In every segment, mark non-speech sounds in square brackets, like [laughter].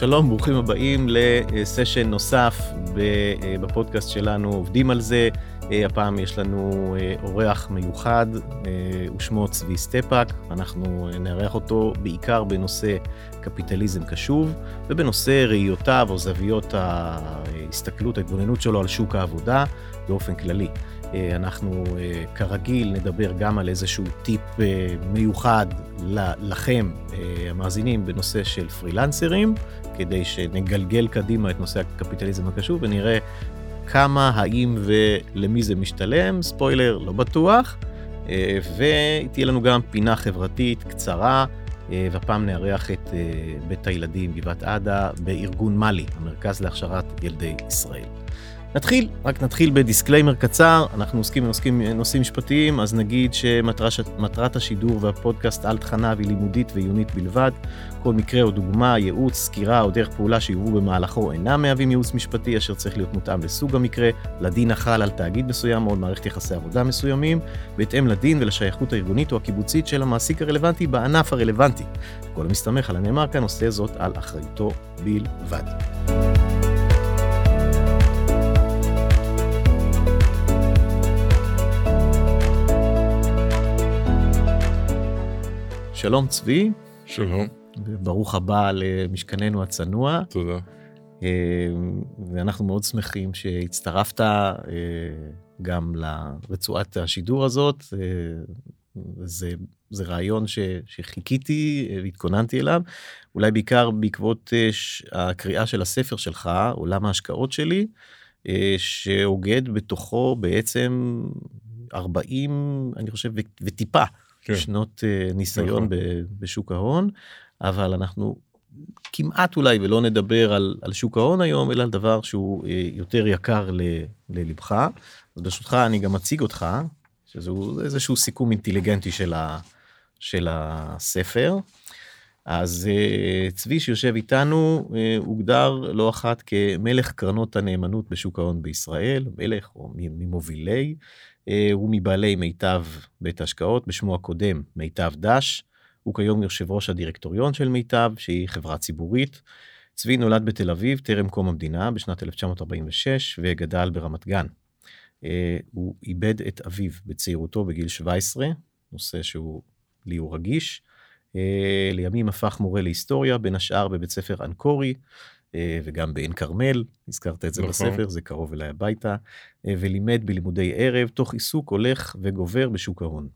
שלום, ברוכים הבאים לסשן נוסף בפודקאסט שלנו, עובדים על זה. הפעם יש לנו אורח מיוחד, ושמו צבי סטפק. אנחנו נארח אותו בעיקר בנושא קפיטליזם קשוב, ובנושא ראיותיו או זוויות ההסתכלות, ההתבוננות שלו על שוק העבודה באופן כללי. אנחנו כרגיל נדבר גם על איזשהו טיפ מיוחד לכם, המאזינים, בנושא של פרילנסרים, כדי שנגלגל קדימה את נושא הקפיטליזם הקשוב ונראה כמה, האם ולמי זה משתלם, ספוילר, לא בטוח, ותהיה לנו גם פינה חברתית קצרה, והפעם נארח את בית הילדים גבעת עדה בארגון מאלי, המרכז להכשרת ילדי ישראל. נתחיל, רק נתחיל ב disclaimer קצר, אנחנו עוסקים בנושאים נושאים משפטיים, אז נגיד שמטרת השידור והפודקאסט על תכניו היא לימודית ועיונית בלבד. כל מקרה או דוגמה, ייעוץ, סקירה או דרך פעולה שיובאו במהלכו אינם מהווים ייעוץ משפטי, אשר צריך להיות מותאם לסוג המקרה, לדין החל על תאגיד מסוים או על מערכת יחסי עבודה מסוימים, בהתאם לדין ולשייכות הארגונית או הקיבוצית של המעסיק הרלוונטי בענף הרלוונטי. כל המסתמך על הנאמר כאן עושה זאת על אחריותו בלבד. שלום צבי. שלום. ברוך הבא למשכננו הצנוע. תודה. ואנחנו מאוד שמחים שהצטרפת גם לרצועת השידור הזאת. זה, זה רעיון ש, שחיכיתי והתכוננתי אליו, אולי בעיקר בעקבות הקריאה של הספר שלך, עולם ההשקעות שלי, שאוגד בתוכו בעצם 40, אני חושב, וטיפה. כן. שנות uh, ניסיון נכון. בשוק ההון, אבל אנחנו כמעט אולי ולא נדבר על, על שוק ההון היום, אלא על דבר שהוא uh, יותר יקר ל, ללבך. אז ברשותך אני גם אציג אותך, שזהו איזשהו סיכום אינטליגנטי של, ה, של הספר. אז uh, צבי שיושב איתנו uh, הוגדר לא אחת כמלך קרנות הנאמנות בשוק ההון בישראל, מלך או ממובילי. אה, הוא מבעלי מיטב בית השקעות, בשמו הקודם מיטב דש. הוא כיום יושב ראש הדירקטוריון של מיטב, שהיא חברה ציבורית. צבי נולד בתל אביב טרם קום המדינה בשנת 1946 וגדל ברמת גן. אה, הוא איבד את אביו בצעירותו בגיל 17, נושא שהוא לי הוא רגיש. אה, לימים הפך מורה להיסטוריה, בין השאר בבית ספר אנקורי, וגם בעין כרמל, הזכרת את זה נכון. בספר, זה קרוב אליי הביתה, אה, ולימד בלימודי ערב, תוך עיסוק הולך וגובר בשוק ההון.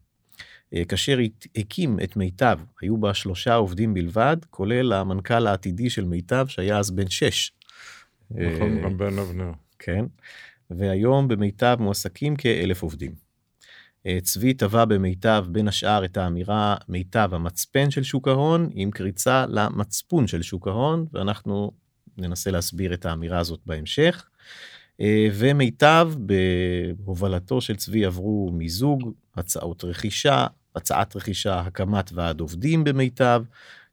אה, כאשר הקים את מיטב, היו בה שלושה עובדים בלבד, כולל המנכ"ל העתידי של מיטב, שהיה אז בן שש. נכון, גם בן אבנר. כן, והיום במיטב מועסקים כאלף עובדים. צבי טבע במיטב בין השאר את האמירה מיטב המצפן של שוק ההון עם קריצה למצפון של שוק ההון ואנחנו ננסה להסביר את האמירה הזאת בהמשך. אה, ומיטב בהובלתו של צבי עברו מיזוג, הצעות רכישה, הצעת רכישה, הקמת ועד עובדים במיטב,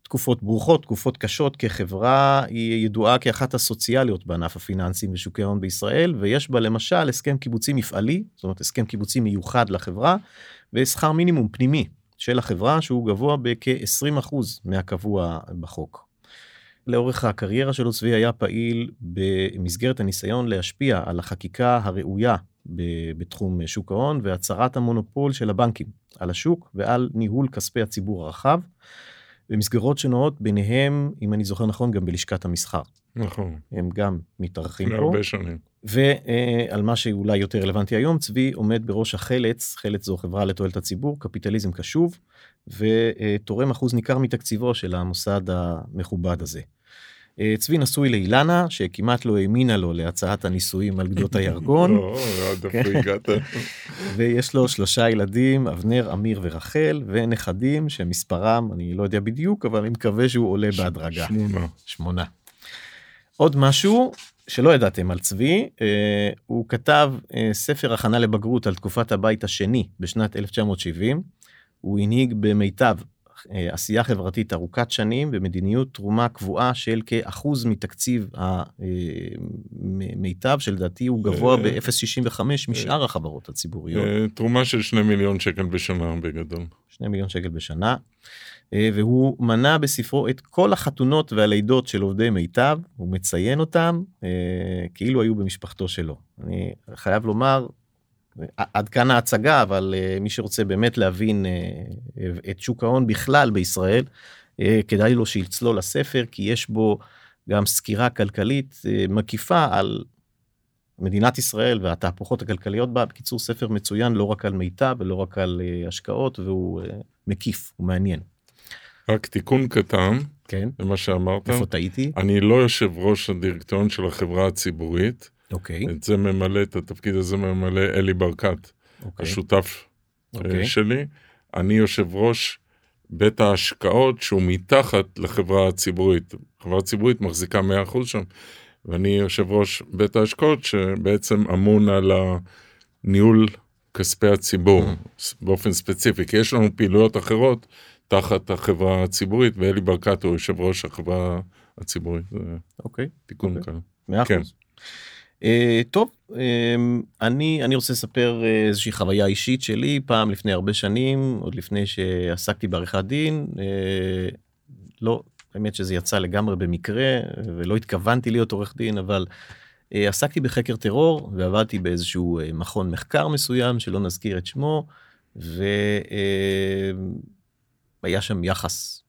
תקופות ברוכות, תקופות קשות, כחברה היא ידועה כאחת הסוציאליות בענף הפיננסים ושוקי ההון בישראל, ויש בה למשל הסכם קיבוצי מפעלי, זאת אומרת הסכם קיבוצי מיוחד לחברה, ושכר מינימום פנימי של החברה שהוא גבוה בכ-20% מהקבוע בחוק. לאורך הקריירה שלו צבי היה פעיל במסגרת הניסיון להשפיע על החקיקה הראויה בתחום שוק ההון והצהרת המונופול של הבנקים על השוק ועל ניהול כספי הציבור הרחב. במסגרות שונות ביניהם אם אני זוכר נכון גם בלשכת המסחר. נכון. הם גם מתארחים פה. הרבה שנים. ועל מה שאולי יותר רלוונטי היום צבי עומד בראש החלץ חלץ זו חברה לתועלת הציבור קפיטליזם קשוב ותורם אחוז ניכר מתקציבו של המוסד המכובד הזה. אה, צבי נשוי לאילנה שכמעט לא האמינה לו להצעת הנישואים על גדות הירקון. [laughs] לא, עד איפה כן. הגעת. [laughs] ויש לו שלושה ילדים אבנר אמיר ורחל ונכדים שמספרם אני לא יודע בדיוק אבל אני מקווה שהוא עולה בהדרגה. שמונה. שמונה. עוד משהו שלא ידעתם על צבי אה, הוא כתב אה, ספר הכנה לבגרות על תקופת הבית השני בשנת 1970. הוא הנהיג במיטב אה, עשייה חברתית ארוכת שנים במדיניות תרומה קבועה של כאחוז מתקציב המיטב שלדעתי הוא גבוה אה, ב-0.65 משאר החברות הציבוריות. אה, תרומה של שני מיליון שקל בשנה בגדול. שני מיליון שקל בשנה. והוא מנה בספרו את כל החתונות והלידות של עובדי מיטב, הוא מציין אותם כאילו היו במשפחתו שלו. אני חייב לומר, עד כאן ההצגה אבל uh, מי שרוצה באמת להבין uh, את שוק ההון בכלל בישראל uh, כדאי לו שיצלול לספר כי יש בו גם סקירה כלכלית מקיפה על מדינת ישראל והתהפוכות הכלכליות בה בקיצור ספר מצוין לא רק על מיטב ולא רק על השקעות והוא מקיף הוא מעניין. רק תיקון קטן כן למה שאמרת איפה טעיתי אני לא יושב ראש הדירקטוריון של החברה הציבורית. אוקיי. את זה ממלא, את התפקיד הזה ממלא אלי ברקת, אוקיי. השותף אוקיי. okay. שלי. אני יושב ראש בית ההשקעות שהוא מתחת לחברה הציבורית. חברה הציבורית מחזיקה 100% שם, ואני יושב ראש בית ההשקעות שבעצם אמון על הניהול כספי הציבור Mm-hmm. באופן ספציפי, כי יש לנו פעילויות אחרות תחת החברה הציבורית, ואלי ברקת הוא יושב ראש החברה הציבורית. אוקיי. תיקון אוקיי. כאן. מאה כן. אחוז. אה, טוב אה, אני אני רוצה לספר אה, איזושהי חוויה אישית שלי פעם לפני הרבה שנים עוד לפני שעסקתי בעריכת דין אה, לא האמת שזה יצא לגמרי במקרה ולא התכוונתי להיות עורך דין אבל אה, עסקתי בחקר טרור ועבדתי באיזשהו אה, מכון מחקר מסוים שלא נזכיר את שמו והיה שם יחס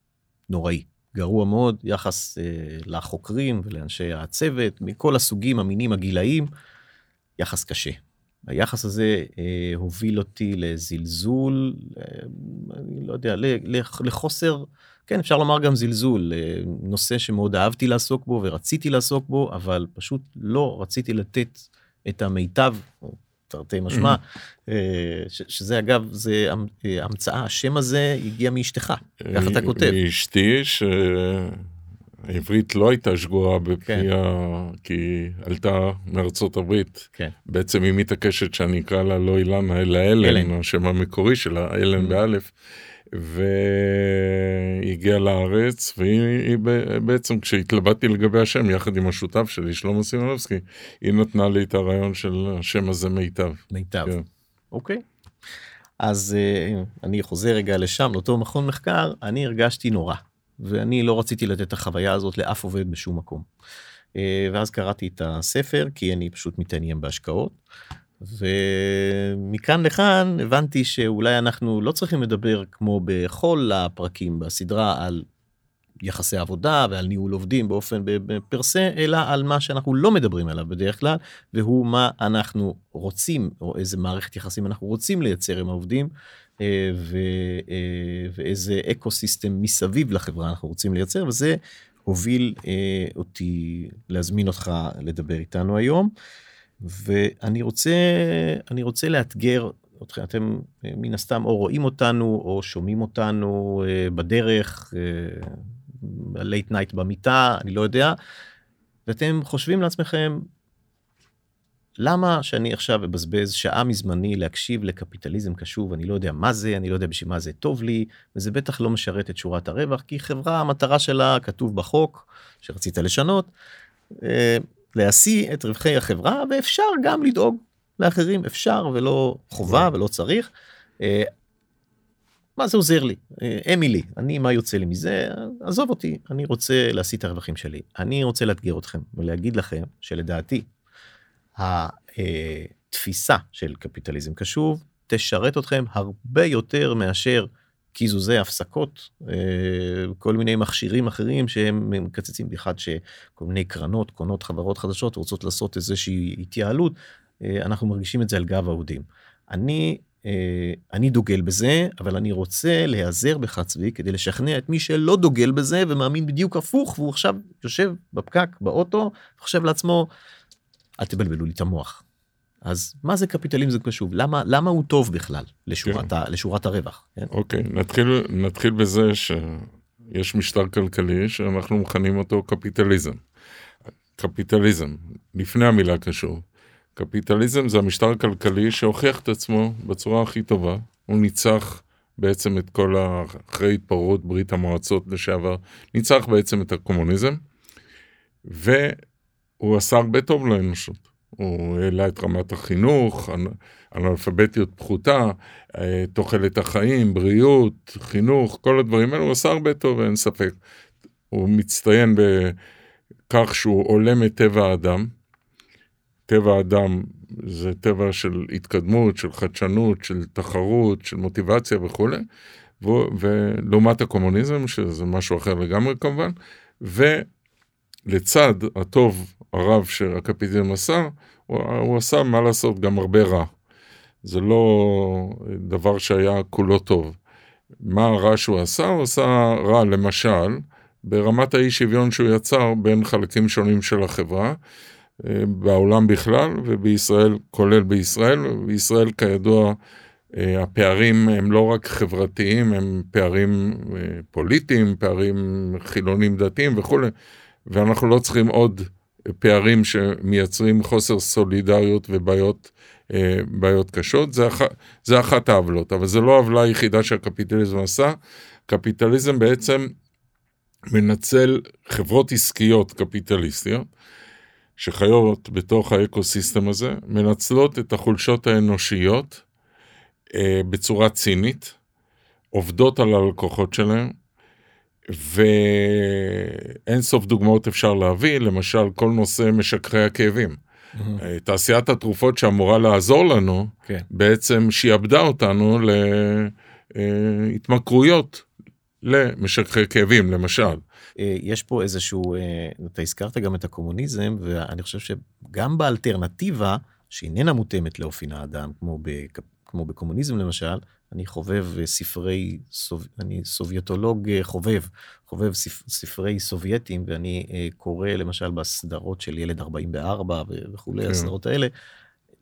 נוראי גרוע מאוד יחס אה, לחוקרים ולאנשי הצוות מכל הסוגים המינים הגילאים יחס קשה. היחס הזה אה, הוביל אותי לזלזול אה, אני לא יודע ל- לח- לחוסר כן אפשר לומר גם זלזול אה, נושא שמאוד אהבתי לעסוק בו ורציתי לעסוק בו אבל פשוט לא רציתי לתת את המיטב תרתי משמע אה, שזה אגב זה אה, המצאה השם הזה הגיע מאשתך ככה אתה כותב. מאשתי שהעברית לא הייתה שגורה כן. בפיה כי עלתה מארצות הברית. כן. בעצם היא מתעקשת שאני אקרא לה לא אילנה אלא אלן. השם המקורי שלה, אלן Mm. באלף. והיא הגיעה לארץ והיא בעצם כשהתלבטתי לגבי השם יחד עם השותף שלי שלמה סימנובסקי היא נתנה לי את הרעיון של השם הזה מיטב. מיטב. כן. אוקיי. אז אה, אני חוזר רגע לשם לאותו מכון מחקר אני הרגשתי נורא ואני לא רציתי לתת את החוויה הזאת לאף עובד בשום מקום. אה, ואז קראתי את הספר כי אני פשוט מתעניין בהשקעות. ומכאן לכאן הבנתי שאולי אנחנו לא צריכים לדבר כמו בכל הפרקים בסדרה על יחסי עבודה ועל ניהול עובדים באופן פרסה אלא על מה שאנחנו לא מדברים עליו בדרך כלל והוא מה אנחנו רוצים או איזה מערכת יחסים אנחנו רוצים לייצר עם העובדים אה, ו, אה, ואיזה ecosystem מסביב לחברה אנחנו רוצים לייצר וזה הוביל אה, אותי להזמין אותך לדבר איתנו היום ואני רוצה אני רוצה לאתגר אתכם. אתם אה, מן הסתם או רואים אותנו או שומעים אותנו אה, בדרך late night במיטה אני לא יודע. ואתם חושבים לעצמכם למה שאני עכשיו אבזבז שעה מזמני להקשיב לקפיטליזם קשוב? אני לא יודע מה זה אני לא יודע בשביל מה זה טוב לי וזה בטח לא משרת את שורת הרווח כי חברה המטרה שלה כתוב בחוק שרצית לשנות. להשיא את רווחי החברה ואפשר גם לדאוג לאחרים. אפשר ולא חובה ולא צריך. אה, מה זה עוזר לי? אה, אמילי אני מה יוצא לי מזה? עזוב אותי אני רוצה להשיא את הרווחים שלי. אני רוצה לאתגר אתכם ולהגיד לכם שלדעתי התפיסה של קפיטליזם קשוב תשרת אתכם הרבה יותר מאשר קיזוזי הפסקות אה, כל מיני מכשירים אחרים שהם מקצצים בכלל שכל מיני קרנות קונות חברות חדשות רוצות לעשות איזושהי התייעלות אה, אנחנו מרגישים את זה על גב העובדים. אני אה, אני דוגל בזה אבל אני רוצה להיעזר בך צבי כדי לשכנע את מי שלא דוגל בזה ומאמין בדיוק הפוך והוא עכשיו יושב בפקק באוטו חושב לעצמו אל תבלבלו לי את המוח. אז מה זה קפיטליזם קשוב למה למה הוא טוב בכלל לשורת, כן. ה, לשורת הרווח. כן? אוקיי, נתחיל, נתחיל בזה שיש משטר כלכלי שאנחנו מכנים אותו קפיטליזם. קפיטליזם, לפני המילה קשור. קפיטליזם זה המשטר הכלכלי שהוכיח את עצמו בצורה הכי טובה. הוא ניצח בעצם את כל, ה... אחרי התפרעות ברית המועצות לשעבר, ניצח בעצם את הקומוניזם, והוא עשה הרבה טוב לאנושות. הוא העלה את רמת החינוך, אנאלפביתיות פחותה, אה, תוחלת החיים, בריאות, חינוך, כל הדברים האלו, הוא עשה הרבה טוב, אין ספק. הוא מצטיין בכך שהוא עולם את טבע האדם. טבע האדם זה טבע של התקדמות, של חדשנות, של תחרות, של מוטיבציה וכולי, ולעומת הקומוניזם, שזה משהו אחר לגמרי כמובן, ולצד הטוב הרב שהקפיטליזם עשה, הוא, הוא עשה, מה לעשות, גם הרבה רע. זה לא דבר שהיה כולו טוב. מה הרע שהוא עשה? הוא עשה רע, למשל, ברמת האי שוויון שהוא יצר בין חלקים שונים של החברה, אה, בעולם בכלל ובישראל, כולל בישראל. בישראל כידוע אה, הפערים הם לא רק חברתיים, הם פערים אה, פוליטיים, פערים חילונים דתיים וכולי, ואנחנו לא צריכים עוד פערים שמייצרים חוסר סולידריות ובעיות בעיות קשות, זה, אח, זה אחת העוולות, אבל זה לא העוולה היחידה שהקפיטליזם עשה. קפיטליזם בעצם מנצל חברות עסקיות קפיטליסטיות, שחיות בתוך האקוסיסטם הזה, מנצלות את החולשות האנושיות אה, בצורה צינית, עובדות על הלקוחות שלהם, ואין סוף דוגמאות אפשר להביא, למשל כל נושא משככי הכאבים. Mm-hmm. תעשיית התרופות שאמורה לעזור לנו, כן. בעצם שיעבדה אותנו להתמכרויות למשככי כאבים, למשל. אה, יש פה איזשהו, אה, אתה הזכרת גם את הקומוניזם, ואני חושב שגם באלטרנטיבה, שאיננה מותאמת לאופי האדם, כמו, בק... כמו בקומוניזם למשל, אני חובב אה, ספרי, סוב... אני סובייטולוג חובב, חובב ספ... ספרי סובייטים, ואני קורא למשל בסדרות של ילד 44 וכולי, כן. הסדרות האלה,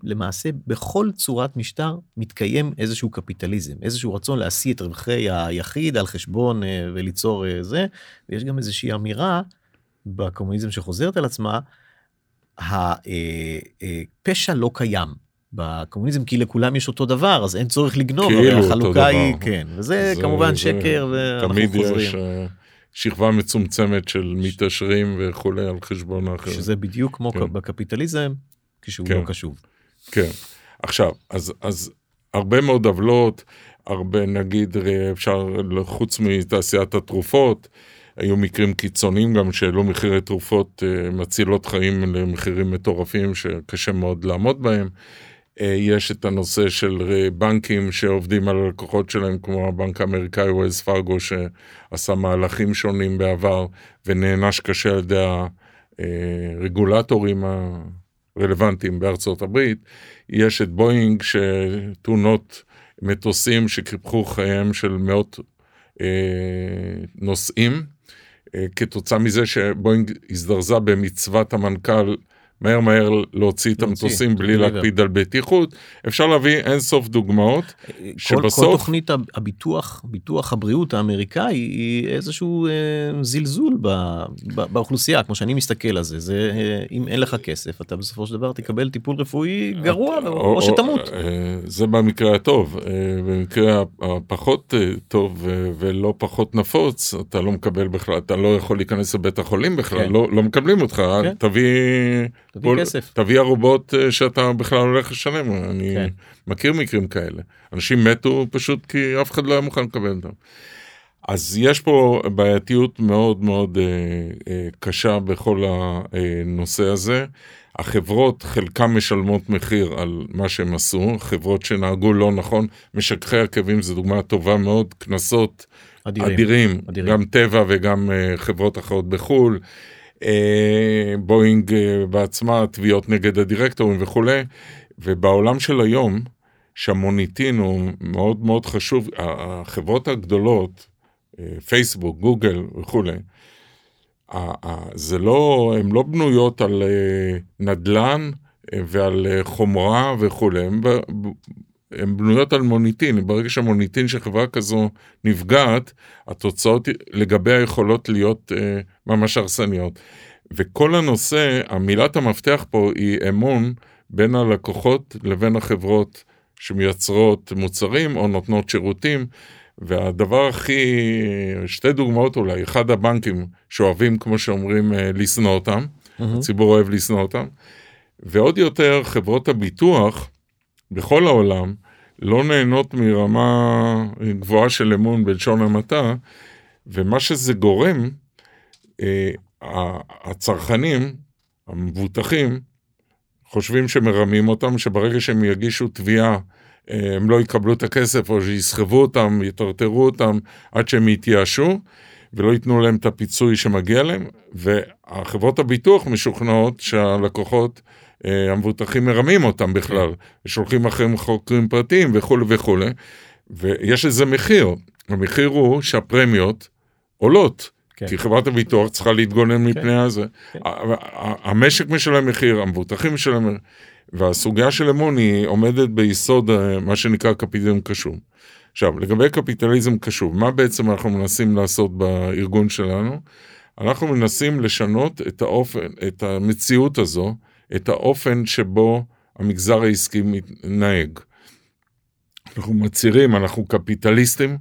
למעשה בכל צורת משטר מתקיים איזשהו קפיטליזם, איזשהו רצון להשיא את רווחי היחיד על חשבון אה, וליצור אה, זה, ויש גם איזושהי אמירה בקומוניזם שחוזרת על עצמה, הפשע אה, לא קיים. בקומוניזם כי לכולם יש אותו דבר אז אין צורך לגנוב כאילו החלוקה היא כן וזה זה, כמובן זה, שקר ואנחנו תמיד חוזרים. יש שכבה מצומצמת של מתעשרים וכולי על חשבון האחר. שזה בדיוק כמו כן. בקפיטליזם כשהוא כן. לא קשוב. כן. עכשיו, אז, אז הרבה מאוד עוולות, הרבה נגיד אפשר, חוץ מתעשיית התרופות, היו מקרים קיצוניים גם שהעלו מחירי תרופות אה, מצילות חיים למחירים מטורפים שקשה מאוד לעמוד בהם. אה, יש את הנושא של אה, בנקים שעובדים על הלקוחות שלהם, כמו הבנק האמריקאי ווילס פארגו, שעשה מהלכים שונים בעבר ונענש קשה על ידי הרגולטורים רלוונטיים בארצות הברית, יש את בואינג שתאונות מטוסים שקיפחו חייהם של מאות אה, נוסעים, אה, כתוצאה מזה שבואינג הזדרזה במצוות המנכ"ל מהר מהר להוציא את המטוסים בלי להקפיד על בטיחות, אפשר להביא אין סוף דוגמאות שבסוף... כל תוכנית הביטוח, ביטוח הבריאות האמריקאי היא איזשהו אה, זלזול באוכלוסייה, כמו שאני מסתכל על זה, זה אה, אם אין לך כסף אתה בסופו של דבר תקבל טיפול רפואי גרוע או שתמות. אה, זה במקרה הטוב, במקרה הפחות טוב ולא פחות נפוץ, אתה לא מקבל בכלל, אתה לא יכול להיכנס לבית החולים בכלל, כן. לא, לא מקבלים אותך, כן. תביא... תביא כסף. תביא ערובות אה, שאתה בכלל הולך לשלם, אני כן. מכיר מקרים כאלה. אנשים מתו פשוט כי אף אחד לא היה מוכן לקבל אותם. אז יש פה בעייתיות מאוד מאוד אה, אה, קשה בכל הנושא הזה. החברות, חלקם משלמות מחיר על מה שהם עשו, חברות שנהגו לא נכון, משככי עקבים זו דוגמה טובה מאוד, קנסות אדירים, אדירים, אדירים. גם טבע וגם אה, חברות אחרות בחו"ל. אה, בואינג אה, בעצמה, תביעות נגד הדירקטורים וכולי, ובעולם של היום, שהמוניטין הוא מאוד מאוד חשוב, החברות הגדולות, אה, פייסבוק, גוגל וכולי, זה לא, הן לא בנויות על נדל"ן ועל חומרה וכולי, הן בנויות על מוניטין, ברגע שהמוניטין של חברה כזו נפגעת, התוצאות לגביה יכולות להיות אה, ממש הרסניות. וכל הנושא, המילת המפתח פה היא אמון בין הלקוחות לבין החברות שמייצרות מוצרים או נותנות שירותים. והדבר הכי, שתי דוגמאות אולי, אחד הבנקים שאוהבים, כמו שאומרים, אה, לשנוא אותם, mm-hmm. הציבור אוהב לשנוא אותם, ועוד יותר חברות הביטוח בכל העולם לא נהנות מרמה גבוהה של אמון בלשון המעטה, ומה שזה גורם, אה, הצרכנים, המבוטחים, חושבים שמרמים אותם, שברגע שהם יגישו תביעה אה, הם לא יקבלו את הכסף או שיסחבו אותם, יטרטרו אותם עד שהם יתייאשו ולא ייתנו להם את הפיצוי שמגיע להם, והחברות הביטוח משוכנעות שהלקוחות המבוטחים מרמים אותם בכלל, כן. שולחים אחריהם חוקרים פרטיים וכולי וכולי, ויש לזה מחיר, המחיר הוא שהפרמיות עולות. כן. כי חברת הביטוח צריכה להתגונן כן. מפני הזה. כן. המשק משלם מחיר, המבוטחים משלם מחיר. והסוגיה של אמון היא עומדת ביסוד אה, מה שנקרא קפיטליזם קשוב. עכשיו, לגבי קפיטליזם קשוב, מה בעצם אנחנו מנסים לעשות בארגון שלנו? אנחנו מנסים לשנות את האופן, את המציאות הזו, את האופן שבו המגזר העסקי מתנהג. אנחנו מצהירים, אנחנו קפיטליסטים,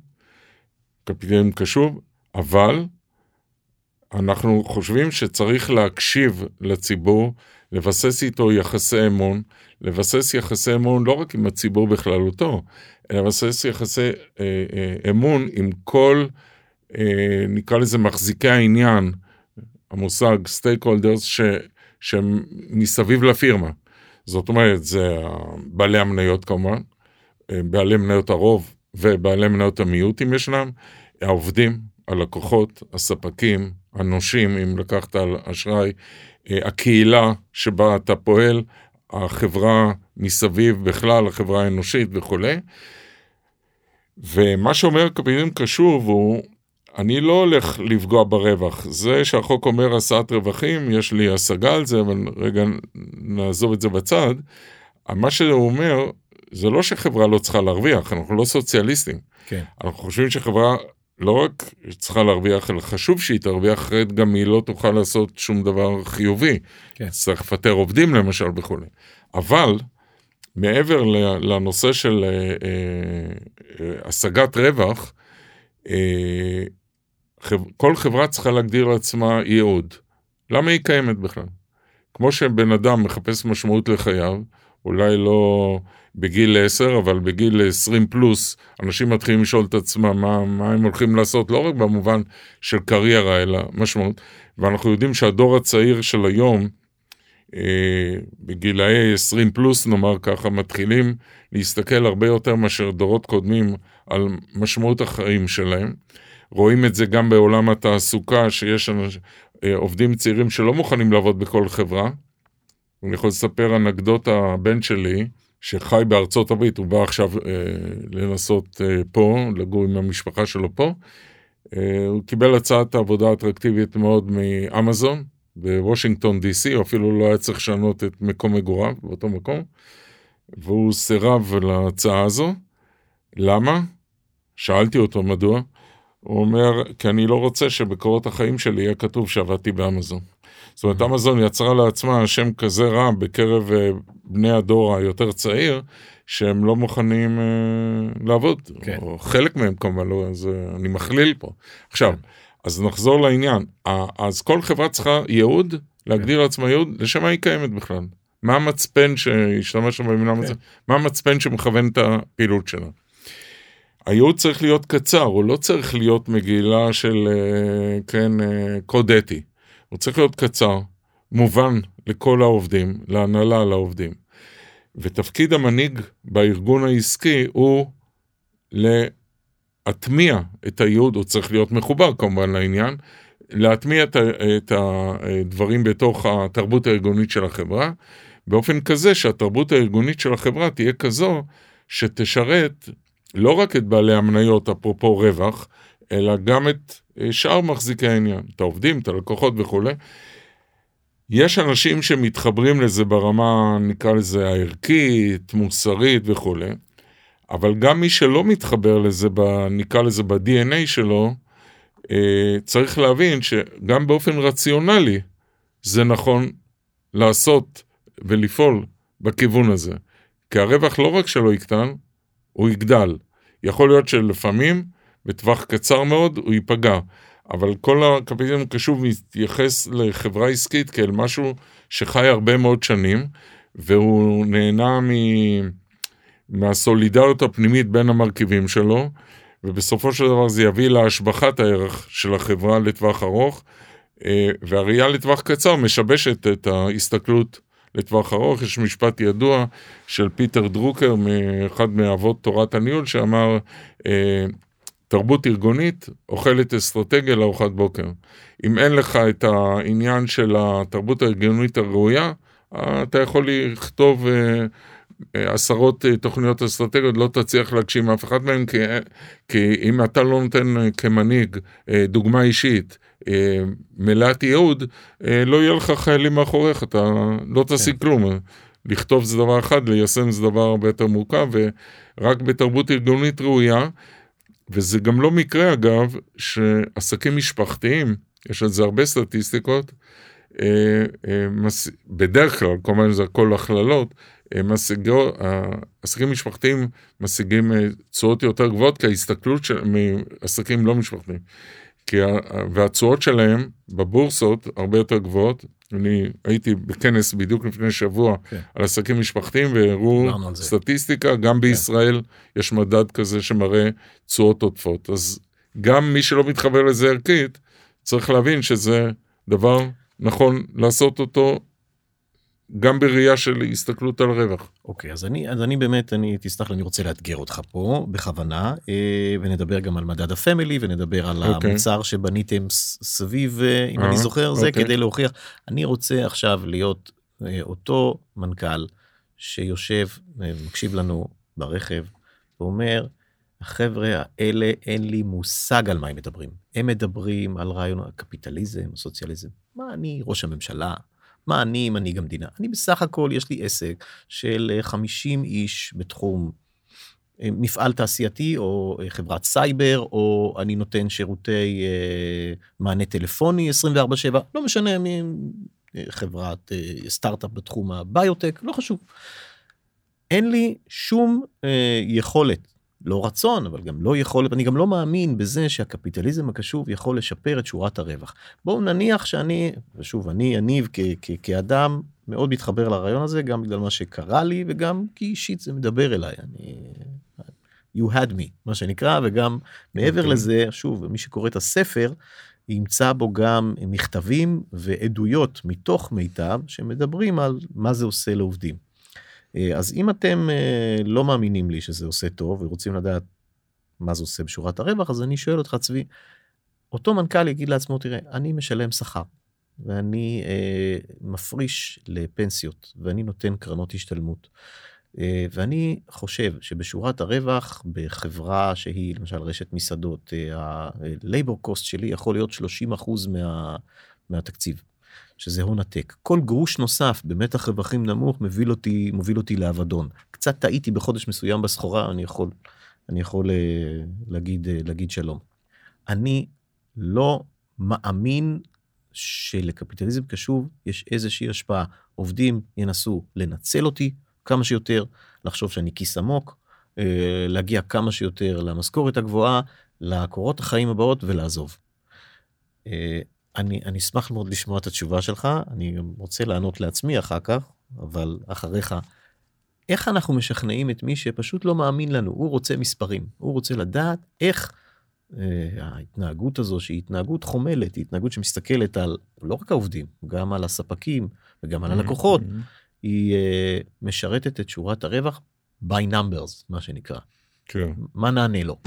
קפיטליזם קשוב, אבל אנחנו חושבים שצריך להקשיב לציבור, לבסס איתו יחסי אמון, לבסס יחסי אמון לא רק עם הציבור בכללותו, אלא לבסס יחסי אה, אה, אמון עם כל, אה, נקרא לזה מחזיקי העניין, המושג stakeholders, שהם מסביב לפירמה. זאת אומרת, זה בעלי המניות כמובן, אה, בעלי מניות הרוב ובעלי מניות המיעוט אם ישנם, העובדים, הלקוחות, הספקים, הנושים, אם לקחת על אשראי, אה, הקהילה שבה אתה פועל, החברה מסביב בכלל, החברה האנושית וכולי. ומה שאומר קפיטליזם קשוב הוא, אני לא הולך לפגוע ברווח. זה שהחוק אומר הסעת רווחים, יש לי השגה על זה, אבל רגע נעזוב את זה בצד. מה שהוא אומר, זה לא שחברה לא צריכה להרוויח, אנחנו לא סוציאליסטים. כן. אנחנו חושבים שחברה לא רק צריכה להרוויח, אלא חשוב שהיא תרוויח, אחרת גם היא לא תוכל לעשות שום דבר חיובי. כן. צריך לפטר עובדים למשל וכולי. אבל, מעבר לנושא של אה, אה, אה, השגת רווח, כל חברה צריכה להגדיר לעצמה ייעוד. למה היא קיימת בכלל? כמו שבן אדם מחפש משמעות לחייו, אולי לא בגיל 10, אבל בגיל 20 פלוס, אנשים מתחילים לשאול את עצמם מה, מה הם הולכים לעשות, לא רק במובן של קריירה, אלא משמעות. ואנחנו יודעים שהדור הצעיר של היום, אה, בגילאי 20 פלוס, נאמר ככה, מתחילים להסתכל הרבה יותר מאשר דורות קודמים על משמעות החיים שלהם. רואים את זה גם בעולם התעסוקה, שיש אנש, אה, עובדים צעירים שלא מוכנים לעבוד בכל חברה. אני יכול לספר אנקדוטה, הבן שלי, שחי בארצות הברית, הוא בא עכשיו אה, לנסות אה, פה, לגור עם המשפחה שלו פה. אה, הוא קיבל הצעת עבודה אטרקטיבית מאוד מאמזון בוושינגטון די.סי, הוא אפילו לא היה צריך לשנות את מקום מגוריו באותו מקום, והוא סירב להצעה הזו. למה? שאלתי אותו מדוע. הוא אומר, כי אני לא רוצה שבקורות החיים שלי יהיה כתוב שעבדתי באמזון. זאת אומרת, אמזון יצרה לעצמה שם כזה רע בקרב אה, בני הדור היותר צעיר, שהם לא מוכנים uh, לעבוד, כן. או חלק מהם כמובן, לא, אז uh, אני מכליל פה. עכשיו, כן. אז נחזור לעניין, אז כל חברה צריכה ייעוד, להגדיר כן. לעצמה ייעוד, לשם מה היא קיימת בכלל? מה המצפן שהשתמש במילה כן. מה המצפן שמכוון את הפעילות שלה? הייעוד צריך להיות קצר, הוא לא צריך להיות מגילה של, כן, קוד אתי. הוא צריך להיות קצר, מובן לכל העובדים, להנהלה, לעובדים. ותפקיד המנהיג בארגון העסקי הוא להטמיע את הייעוד, הוא צריך להיות מחובר כמובן לעניין, להטמיע את הדברים בתוך התרבות הארגונית של החברה, באופן כזה שהתרבות הארגונית של החברה תהיה כזו שתשרת לא רק את בעלי המניות, אפרופו רווח, אלא גם את אה, שאר מחזיקי העניין, את העובדים, את הלקוחות וכולי. יש אנשים שמתחברים לזה ברמה, נקרא לזה הערכית, מוסרית וכולי, אבל גם מי שלא מתחבר לזה, נקרא לזה ב-DNA שלו, אה, צריך להבין שגם באופן רציונלי זה נכון לעשות ולפעול בכיוון הזה. כי הרווח לא רק שלא יקטן, הוא יגדל. יכול להיות שלפעמים בטווח קצר מאוד, הוא ייפגע. אבל כל הקפיטליזם קשוב מתייחס לחברה עסקית כאל משהו שחי הרבה מאוד שנים, והוא נהנה מ... מהסולידריות הפנימית בין המרכיבים שלו, ובסופו של דבר זה יביא להשבחת הערך של החברה לטווח ארוך, אה, והראייה לטווח קצר משבשת את ההסתכלות לטווח ארוך. יש משפט ידוע של פיטר דרוקר, אחד מאבות תורת הניהול, שאמר, אה, תרבות ארגונית אוכלת אסטרטגיה לארוחת בוקר. אם אין לך את העניין של התרבות הארגונית הראויה, אתה יכול לכתוב אה, עשרות אה, תוכניות אסטרטגיות, לא תצליח להגשים אף אחד מהם, כי, כי אם אתה לא נותן כמנהיג דוגמה אישית, מלאת ייעוד, לא יהיה לך חיילים מאחוריך, אתה לא תשיג כן. כלום. לכתוב זה דבר אחד, ליישם זה דבר הרבה יותר מורכב, ורק בתרבות ארגונית ראויה, וזה גם לא מקרה אגב, שעסקים משפחתיים, יש על זה הרבה סטטיסטיקות, אה, אה, בדרך כלל, כמובן זה הכל הכללות, אה, עסקים משפחתיים משיגים תשואות יותר גבוהות, כי ההסתכלות של עסקים לא משפחתיים. כי והתשואות שלהם בבורסות הרבה יותר גבוהות. אני הייתי בכנס בדיוק לפני שבוע כן. על עסקים משפחתיים והראו סטטיסטיקה, גם כן. בישראל יש מדד כזה שמראה תשואות עודפות. אז גם מי שלא מתחבר לזה ערכית, צריך להבין שזה דבר נכון לעשות אותו גם בראייה של הסתכלות על רווח. אוקיי, okay, אז אני, אז אני באמת, אני, תסלח לי, אני רוצה לאתגר אותך פה בכוונה, אה, ונדבר גם על מדד הפמילי, ונדבר על okay. אוקיי. המוצר שבניתם סביב, אה, אם uh, אני זוכר, okay. זה אוקיי. כדי להוכיח. אני רוצה עכשיו להיות אה, אותו מנכ"ל שיושב, מקשיב לנו ברכב, ואומר, החבר'ה האלה, אין לי מושג על מה הם מדברים. הם מדברים על רעיון הקפיטליזם, הסוציאליזם. מה אני ראש הממשלה? מה אני מנהיג המדינה? אני בסך הכל, יש לי עסק של 50 איש בתחום אה, מפעל תעשייתי או אה, חברת סייבר, או אני נותן שירותי אה, מענה טלפוני 24/7, לא משנה, חברת סטארט-אפ בתחום הביוטק, לא חשוב. אין לי שום יכולת לא רצון, אבל גם לא יכולת, אני גם לא מאמין בזה שהקפיטליזם הקשוב יכול לשפר את שורת הרווח. בואו נניח שאני, ושוב, אני, יניב, כאדם, מאוד מתחבר לרעיון הזה, גם בגלל מה שקרה לי, וגם כי אישית זה מדבר אליי. אני... You had me, מה שנקרא, וגם מעבר okay. אוקיי. לזה, שוב, מי שקורא את הספר, ימצא בו גם מכתבים ועדויות מתוך מיטב, שמדברים על מה זה עושה לעובדים. אה, אז אם אתם אה, לא מאמינים לי שזה עושה טוב ורוצים לדעת מה זה עושה בשורת הרווח, אז אני שואל אותך, צבי, אותו מנכ"ל יגיד לעצמו, תראה, אני משלם שכר, ואני אה, מפריש לפנסיות, ואני נותן קרנות השתלמות. אה, ואני חושב שבשורת הרווח בחברה שהיא למשל רשת מסעדות, ה-labor cost שלי יכול להיות 30% מה, מהתקציב. שזה הון עתק. כל גרוש נוסף במתח רווחים נמוך מוביל אותי, מוביל אותי לאבדון. קצת טעיתי בחודש מסוים בסחורה, אני יכול, אני יכול אה, להגיד, אה, להגיד שלום. אני לא מאמין שלקפיטליזם קשוב יש איזושהי השפעה. עובדים ינסו לנצל אותי כמה שיותר, לחשוב שאני כיס עמוק, אה, להגיע כמה שיותר למשכורת הגבוהה, לקורות החיים הבאות ולעזוב. אני, אני אשמח מאוד לשמוע את התשובה שלך, אני רוצה לענות לעצמי אחר כך, אבל אחריך, איך אנחנו משכנעים את מי שפשוט לא מאמין לנו, הוא רוצה מספרים, הוא רוצה לדעת איך אה, ההתנהגות הזו, שהיא התנהגות חומלת, היא התנהגות שמסתכלת על לא רק העובדים, גם על הספקים וגם על הלקוחות, mm-hmm. היא אה, משרתת את שורת הרווח by numbers, מה שנקרא. כן. מה נענה לו?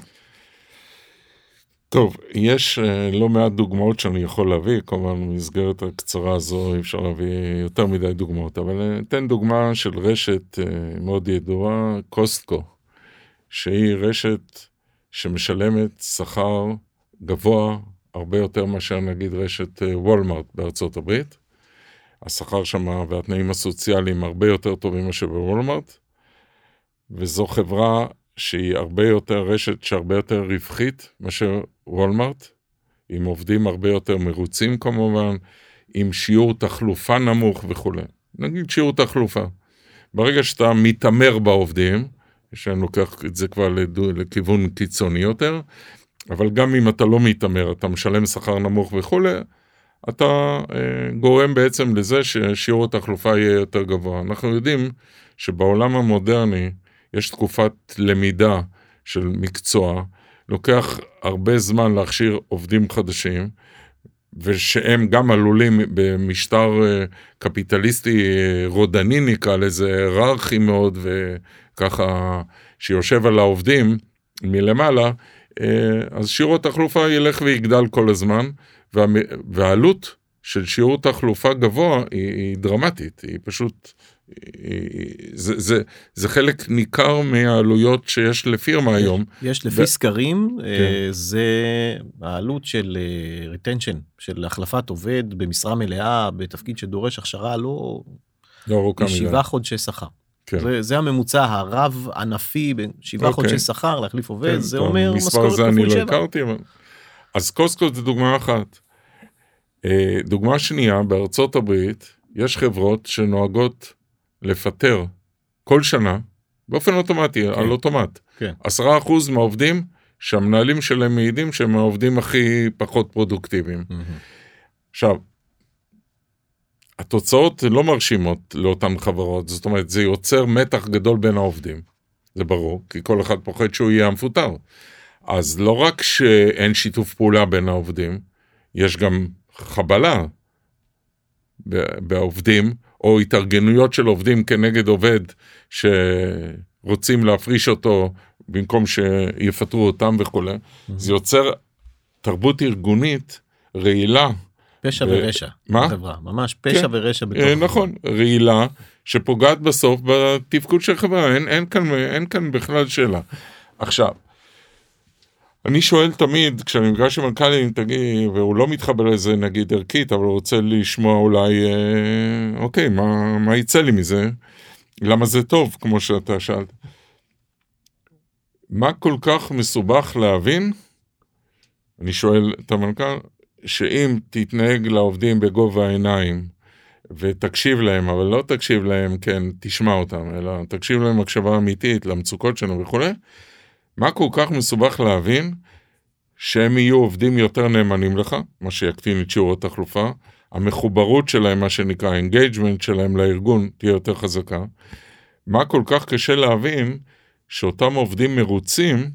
טוב, יש uh, לא מעט דוגמאות שאני יכול להביא, כמובן במסגרת הקצרה הזו אי אפשר להביא יותר מדי דוגמאות, אבל אתן דוגמה של רשת uh, מאוד ידועה, קוסטקו, שהיא רשת שמשלמת שכר גבוה הרבה יותר מאשר נגיד רשת וולמארט בארצות הברית. השכר שם והתנאים הסוציאליים הרבה יותר טובים מאשר בוולמארט, וזו חברה שהיא הרבה יותר רשת שהרבה יותר רווחית מאשר וולמארט, עם עובדים הרבה יותר מרוצים כמובן, עם שיעור תחלופה נמוך וכולי. נגיד שיעור תחלופה. ברגע שאתה מתעמר בעובדים, שאני לוקח את זה כבר לדו, לכיוון קיצוני יותר, אבל גם אם אתה לא מתעמר, אתה משלם שכר נמוך וכולי, אתה אה, גורם בעצם לזה ששיעור התחלופה יהיה יותר גבוה. אנחנו יודעים שבעולם המודרני יש תקופת למידה של מקצוע, לוקח הרבה זמן להכשיר עובדים חדשים, ושהם גם עלולים במשטר אה, קפיטליסטי אה, רודני נקרא לזה, היררכי מאוד, וככה שיושב על העובדים מלמעלה, אה, אז שיעור התחלופה ילך ויגדל כל הזמן, וה, והעלות של שיעור תחלופה גבוה היא, היא דרמטית, היא פשוט, זה, זה, זה חלק ניכר מהעלויות שיש לפירמה יש, היום. יש לפי ו... סקרים, כן. זה העלות של retention, של החלפת עובד במשרה מלאה, בתפקיד שדורש הכשרה לא... לא ארוכה מדי. שבעה חודשי שכר. כן. זה, זה הממוצע הרב ענפי בשבעה אוקיי. חודשי שכר להחליף עובד, כן, זה טוב, אומר משכורת כפול שבע. מספר זה אני לא הכרתי, אבל... אז קוסקו זה דוגמה אחת. אה, דוגמה שנייה, בארצות הברית יש חברות שנוהגות לפטר כל שנה, באופן אוטומטי, כן. על אוטומט. כן. עשרה אחוז מהעובדים שהמנהלים שלהם מעידים שהם העובדים הכי פחות פרודוקטיביים. Mm-hmm. עכשיו, התוצאות לא מרשימות לאותן חברות, זאת אומרת, זה יוצר מתח גדול בין העובדים. זה ברור, כי כל אחד פוחד שהוא יהיה המפוטר. אז לא רק שאין שיתוף פעולה בין העובדים, יש גם חבלה בעובדים, או התארגנויות של עובדים כנגד עובד שרוצים להפריש אותו במקום שיפטרו אותם וכולי. Mm-hmm. זה יוצר תרבות ארגונית רעילה. פשע ו... ורשע. מה? בחברה, ממש פשע כן. ורשע בתוך אה, נכון, רעילה שפוגעת בסוף בתפקוד של חברה, אין, אין, כאן, אין כאן בכלל שאלה. עכשיו, אני שואל תמיד, כשאני נפגש עם מנכ"לים, תגיד, והוא לא מתחבר לזה נגיד ערכית, אבל הוא רוצה לשמוע אולי, אה, אוקיי, מה, מה יצא לי מזה? למה זה טוב, כמו שאתה שאלת. מה כל כך מסובך להבין, אני שואל את המנכ"ל, שאם תתנהג לעובדים בגובה העיניים ותקשיב להם, אבל לא תקשיב להם, כן, תשמע אותם, אלא תקשיב להם הקשבה אמיתית למצוקות שלנו וכולי, מה כל כך מסובך להבין שהם יהיו עובדים יותר נאמנים לך, מה שיקטין את שיעור התחלופה, המחוברות שלהם, מה שנקרא engagement שלהם לארגון, תהיה יותר חזקה. מה כל כך קשה להבין שאותם עובדים מרוצים,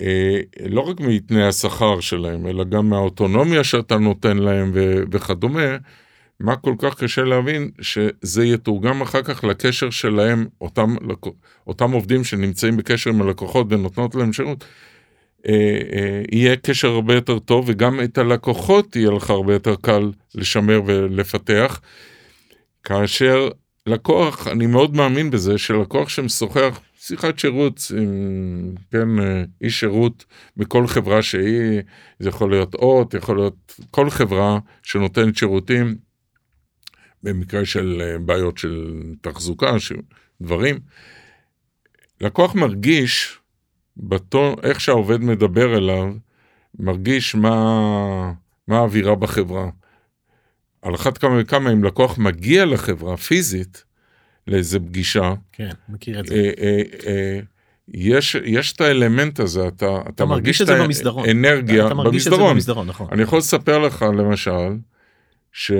אה, לא רק מתנאי השכר שלהם, אלא גם מהאוטונומיה שאתה נותן להם ו- וכדומה, מה כל כך קשה להבין שזה יתורגם אחר כך לקשר שלהם, אותם, אותם עובדים שנמצאים בקשר עם הלקוחות ונותנות להם שירות, אה, אה, יהיה קשר הרבה יותר טוב וגם את הלקוחות יהיה לך הרבה יותר קל לשמר ולפתח. כאשר לקוח, אני מאוד מאמין בזה שלקוח שמשוחח שיחת שירות עם, כן, אה, איש שירות מכל חברה שהיא, זה יכול להיות אות, יכול להיות כל חברה שנותנת שירותים, במקרה של אה, בעיות של תחזוקה, של דברים. לקוח מרגיש, בטון, איך שהעובד מדבר אליו, מרגיש מה, מה האווירה בחברה. על אחת כמה וכמה אם לקוח מגיע לחברה פיזית, לאיזה פגישה, כן, מכיר את זה. אה, אה, אה, יש, יש את האלמנט הזה, אתה, אתה, אתה מרגיש את זה במסדרון. אנרגיה אתה מרגיש במסדרון. את זה במסדרון, נכון. אני יכול לספר לך למשל, ש...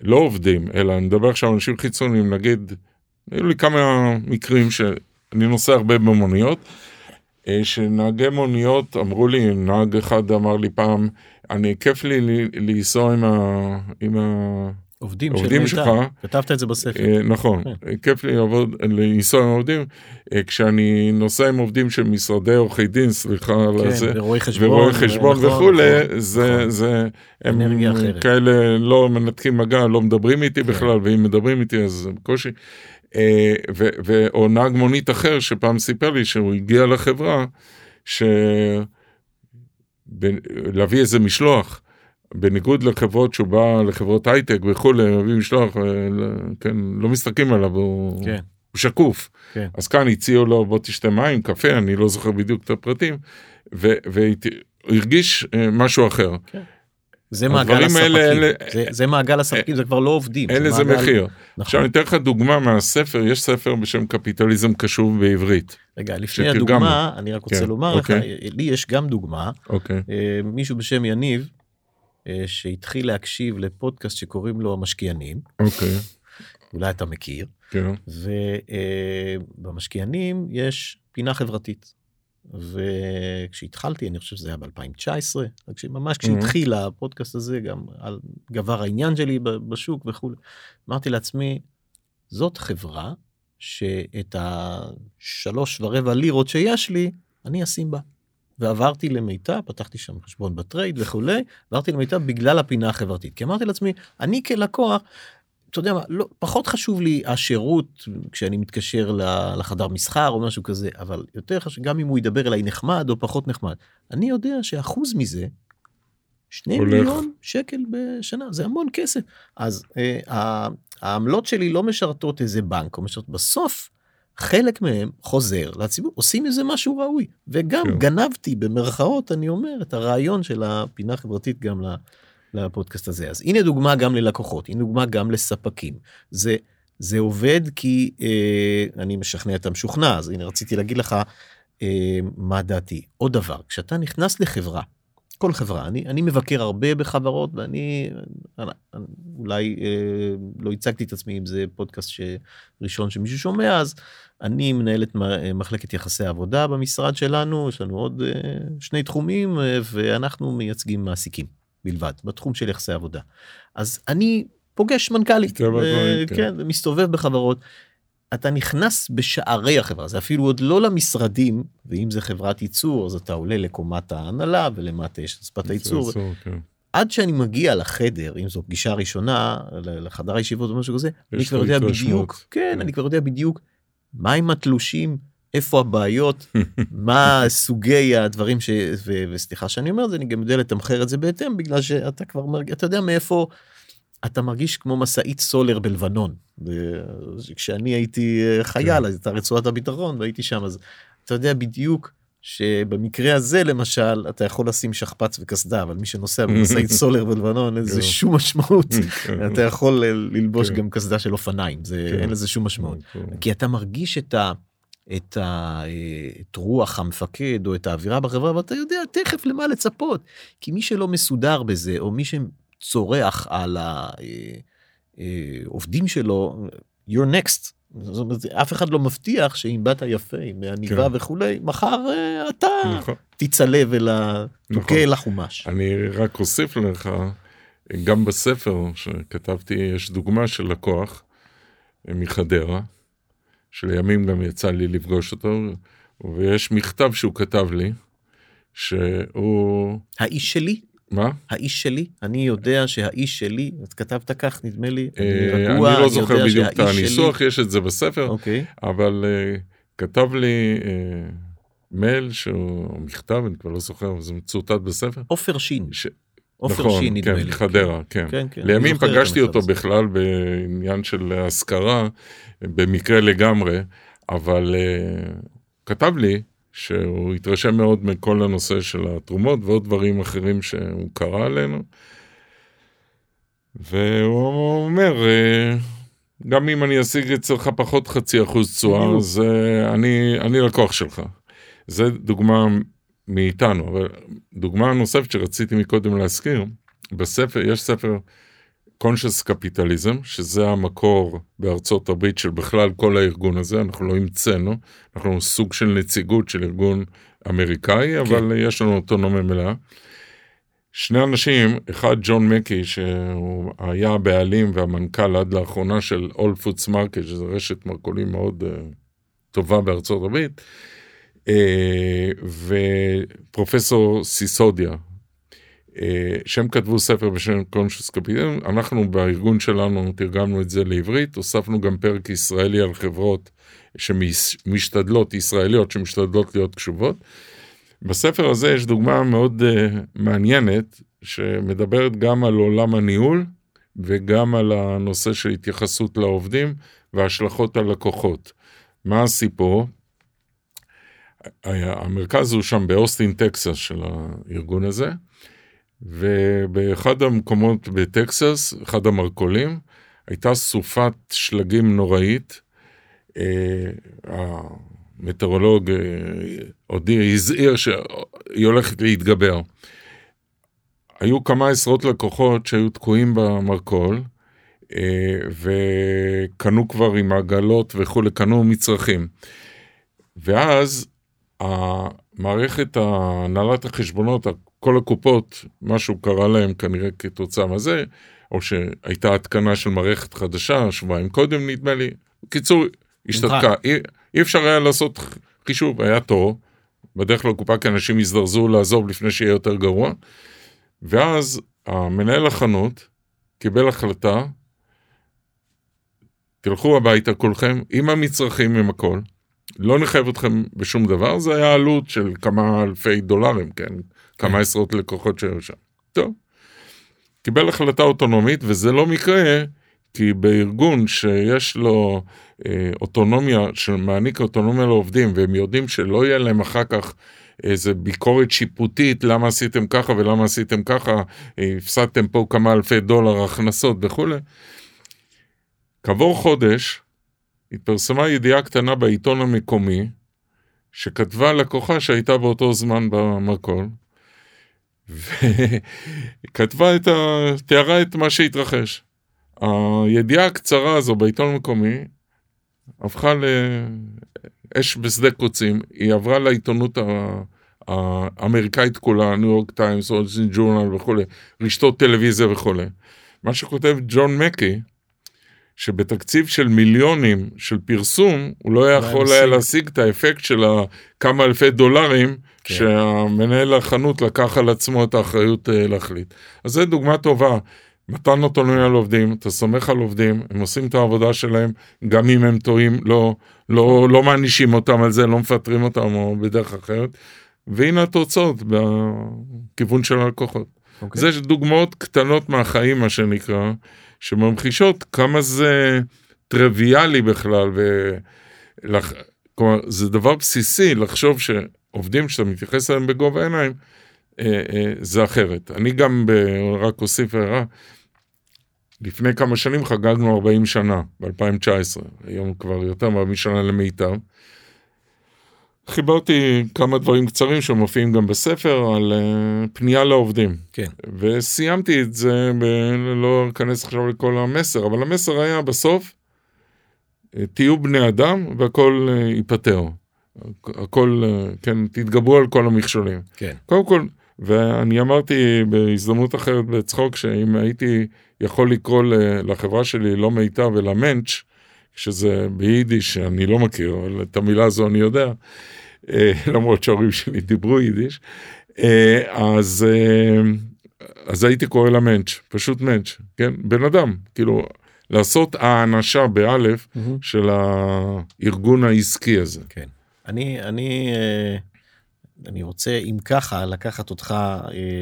לא עובדים, אלא אני מדבר עכשיו על אנשים חיצוניים, נגיד, היו לי כמה מקרים שאני נוסע הרבה במוניות, אה, שנהגי מוניות אמרו לי, נהג אחד אמר לי פעם, אני, כיף לי לנסוע עם ה... עם ה... עובדים, עובדים שלך, כתבת את זה בספר. אה, נכון, כן. כיף לי לעבוד, לנסוע עם עובדים, אה, כשאני נוסע עם עובדים של משרדי עורכי דין, סליחה כן, על זה, ורואי חשבון, ורואי חשבון נכון, וכולי, נכון, זה, נכון. זה, הם כאלה לא מנתקים מגע, לא מדברים איתי כן. בכלל, ואם מדברים איתי אז בקושי. אה, או נהג מונית אחר שפעם סיפר לי שהוא הגיע לחברה, להביא איזה משלוח. בניגוד לחברות שהוא בא לחברות הייטק וכולי, מביא משלוח, אה, כן, לא מסתכלים עליו, הוא, כן. הוא שקוף. כן. אז כאן הציעו לו בוא תשתה מים, קפה, אני לא זוכר בדיוק את הפרטים, והוא הרגיש אה, משהו אחר. כן. זה מעגל הספקים, האלה- אלה- זה, זה מעגל הספקים, זה כבר לא עובדים. אין לזה מעגל- מחיר. נכון. עכשיו אני אתן לך דוגמה מהספר, יש ספר בשם קפיטליזם קשוב בעברית. רגע, לפני. הדוגמה, אני רק רוצה כן, לומר לך, אוקיי. לי יש גם דוגמה, אוקיי, אה, מישהו בשם יניב, אה, שהתחיל להקשיב לפודקאסט שקוראים לו המשקיענים, אוקיי, אולי אתה מכיר, כן, ובמשקיענים יש פינה חברתית. וכשהתחלתי, אני חושב שזה היה ב-2019, ממש כשהתחיל הפודקאסט הזה, גם על גבר העניין שלי בשוק וכולי, אמרתי לעצמי, זאת חברה שאת השלוש ורבע לירות שיש לי, אני אשים בה. ועברתי למיטב, פתחתי שם חשבון בטרייד וכולי, עברתי למיטב בגלל הפינה החברתית. כי אמרתי לעצמי, אני כלקוח, אתה יודע מה, לא, פחות חשוב לי השירות כשאני מתקשר לחדר מסחר או משהו כזה, אבל יותר חשוב, גם אם הוא ידבר אליי נחמד או פחות נחמד. אני יודע שאחוז מזה, שני הולך. מיליון שקל בשנה, זה המון כסף. אז אה, העמלות שלי לא משרתות איזה בנק, או משרתות, בסוף חלק מהם חוזר לציבור, עושים איזה משהו ראוי. וגם כן. גנבתי במרכאות, אני אומר, את הרעיון של הפינה החברתית גם לפודקאסט הזה. אז הנה דוגמה גם ללקוחות, הנה דוגמה גם לספקים. זה, זה עובד כי אה, אני משכנע את המשוכנע, אז הנה רציתי להגיד לך אה, מה דעתי. עוד דבר, כשאתה נכנס לחברה, כל חברה, אני, אני מבקר הרבה בחברות ואני אני, אני, אולי אה, לא הצגתי את עצמי אם זה פודקאסט ש, ראשון שמישהו שומע, אז אני מנהל את מ- מחלקת יחסי עבודה במשרד שלנו, יש לנו עוד אה, שני תחומים אה, ואנחנו מייצגים מעסיקים בלבד בתחום של יחסי עבודה. אז אני פוגש מנכ"לים, מטבע הדברים, אה, כן. כן, ומסתובב בחברות. אתה נכנס בשערי החברה, זה אפילו עוד לא למשרדים, ואם זה חברת ייצור אז אתה עולה לקומת ההנהלה ולמטה יש את שפת הייצור, כן. עד שאני מגיע לחדר, אם זו פגישה ראשונה, לחדר הישיבות או משהו כזה, אני כבר יודע. בדיוק, כן, כן. אני כבר יודע בדיוק מה עם התלושים, איפה הבעיות, [laughs] מה סוגי הדברים ש... וסליחה שאני אומר את זה, אני גם יודע לתמחר את זה בהתאם, בגלל שאתה כבר מרגיש, אתה יודע מאיפה, אתה מרגיש כמו משאית סולר בלבנון. כשאני הייתי אה, חייל, כן. אז הייתה רצועת הביטחון והייתי שם, אז אתה יודע בדיוק שבמקרה הזה למשל אתה יכול לשים שכפ"ץ וקסדה אבל מי שנוסע [laughs] במשאית סולר בלבנון אין לזה כן. שום משמעות כן. אתה יכול ל- ללבוש כן. גם קסדה של אופניים זה. אין לזה שום משמעות כי אתה מרגיש את ה... את, ה, אה, את רוח המפקד או את האווירה בחברה ואתה יודע תכף למה לצפות כי מי שלא מסודר בזה או מי שצורח על העובדים שלו you're next. זאת אומרת, אף אחד לא מבטיח שאם באת יפה עם עניבה כן. וכולי מחר אה, אתה נכון. תצלב אל ה... נכון. אל החומש. אני רק אוסיף לך, גם בספר שכתבתי יש דוגמה של לקוח אה, מחדרה, שלימים גם יצא לי לפגוש אותו, ויש מכתב שהוא כתב לי, שהוא, האיש שלי מה? האיש שלי אני יודע שהאיש שלי את כתבת כך נדמה לי אה, אני רגוע, לא זוכר בדיוק את הניסוח, יש את זה בספר, אוקיי אבל אה, כתב לי אה, מייל שהוא מכתב, אני כבר לא זוכר, זה מצוטט בספר. עופר שין. עופר נכון, שין נדמה כן, לי. חדרה, כן. כן, כן, אני לימים פגשתי אותו הזה. בכלל בעניין של השכרה, במקרה לגמרי, אבל uh, כתב לי שהוא התרשם מאוד מכל הנושא של התרומות ועוד דברים אחרים שהוא קרא עלינו. והוא אומר, uh, גם אם אני אשיג אצלך פחות חצי אחוז תשואה. אז אני, אני לקוח שלך. זה דוגמה מאיתנו, אבל דוגמה נוספת שרציתי מקודם להזכיר, בספר, יש ספר conscious capitalism, שזה המקור בארצות הברית של בכלל כל הארגון הזה, אנחנו לא המצאנו, אנחנו סוג של נציגות של ארגון אמריקאי, אבל יש לנו אוטונומיה מלאה. שני אנשים, אחד ג'ון מקי, שהוא היה הבעלים והמנכ"ל עד לאחרונה של All Foods Market, שזו רשת מרכולים מאוד uh, טובה בארצות הברית, uh, ופרופסור סיסודיה, שהם כתבו ספר בשם Conscious Capitalism, אנחנו בארגון שלנו תרגמנו את זה לעברית, הוספנו גם פרק ישראלי על חברות שמשתדלות, ישראליות שמשתדלות להיות קשובות. בספר הזה יש דוגמה מאוד uh, מעניינת שמדברת גם על עולם הניהול וגם על הנושא של התייחסות לעובדים והשלכות על לקוחות. מה הסיפור? המרכז הוא שם באוסטין טקסס של הארגון הזה ובאחד המקומות בטקסס, אחד המרכולים, הייתה סופת שלגים נוראית. אה, המטאורולוג הודיע, הזהיר שהיא הולכת להתגבר. היו כמה עשרות לקוחות שהיו תקועים במרכול, וקנו כבר עם עגלות וכולי, קנו מצרכים. ואז המערכת הנהלת החשבונות, כל הקופות, משהו קרה להם כנראה כתוצאה מזה, או שהייתה התקנה של מערכת חדשה, שבועיים קודם נדמה לי. בקיצור, השתתקה. אי, אי אפשר היה לעשות חישוב, היה תור. בדרך כלל קופה כי אנשים הזדרזו לעזוב לפני שיהיה יותר גרוע. ואז המנהל החנות קיבל החלטה, תלכו הביתה כולכם עם המצרכים, עם הכל. לא נחייב אתכם בשום דבר, זה היה עלות של כמה אלפי דולרים, כן? כמה. עשרות לקוחות שהיו שם. טוב. קיבל החלטה אוטונומית, וזה לא מקרה, כי בארגון שיש לו אה, אוטונומיה, שמעניק אוטונומיה לעובדים, והם יודעים שלא יהיה להם אחר כך איזה ביקורת שיפוטית, למה עשיתם ככה ולמה עשיתם ככה, אה, הפסדתם פה כמה אלפי דולר הכנסות וכולי. כעבור חודש, התפרסמה ידיעה קטנה בעיתון המקומי, שכתבה לקוחה שהייתה באותו זמן במרכול, וכתבה את ה... תיארה את מה שהתרחש. הידיעה הקצרה הזו בעיתון המקומי הפכה לאש בשדה קוצים, היא עברה לעיתונות האמריקאית כולה, ניו יורק טיימס, אולסין ג'ורנל וכולי, רשתות טלוויזיה וכולי. מה שכותב ג'ון מקי, שבתקציב של מיליונים של פרסום, הוא לא יכול היה להשיג את האפקט של כמה אלפי דולרים, כן. שהמנהל החנות לקח על עצמו את האחריות אה, להחליט. אז זו דוגמה טובה. מתן אוטונומיה לעובדים, אתה סומך על עובדים, הם עושים את העבודה שלהם, גם אם הם טועים, לא, לא, לא מענישים אותם על זה, לא מפטרים אותם או בדרך אחרת, והנה התוצאות בכיוון של הלקוחות. Okay. אוקיי. זה דוגמאות קטנות מהחיים, מה שנקרא, שממחישות כמה זה טריוויאלי בכלל, ולח... כלומר, זה דבר בסיסי לחשוב שעובדים שאתה מתייחס אליהם בגובה העיניים, אה, אה, זה אחרת. אני גם, ב... רק אוסיף הערה, לפני כמה שנים חגגנו 40 שנה, ב-2019, היום כבר יותר מ-40 שנה למיטב. חיברתי כמה דברים קצרים שמופיעים גם בספר על uh, פנייה לעובדים. כן. וסיימתי את זה, ב... לא אכנס עכשיו לכל המסר, אבל המסר היה בסוף, אה, תהיו בני אדם והכל ייפתר. הכל, uh, כן, תתגברו על כל המכשולים. כן. קודם כל, ואני אמרתי בהזדמנות אחרת בצחוק, שאם הייתי יכול לקרוא לחברה שלי לא מיטב אלא מענץ', שזה ביידיש, שאני לא מכיר, אבל את המילה הזו אני יודע, אה, [laughs] למרות שההורים שלי דיברו יידיש, אה, אז, אה, אז הייתי קורא לה מענץ', פשוט מענץ', כן? בן אדם, כאילו, לעשות האנשה באלף mm-hmm. של הארגון העסקי הזה. כן. אני, אני, אני רוצה, אם ככה, לקחת אותך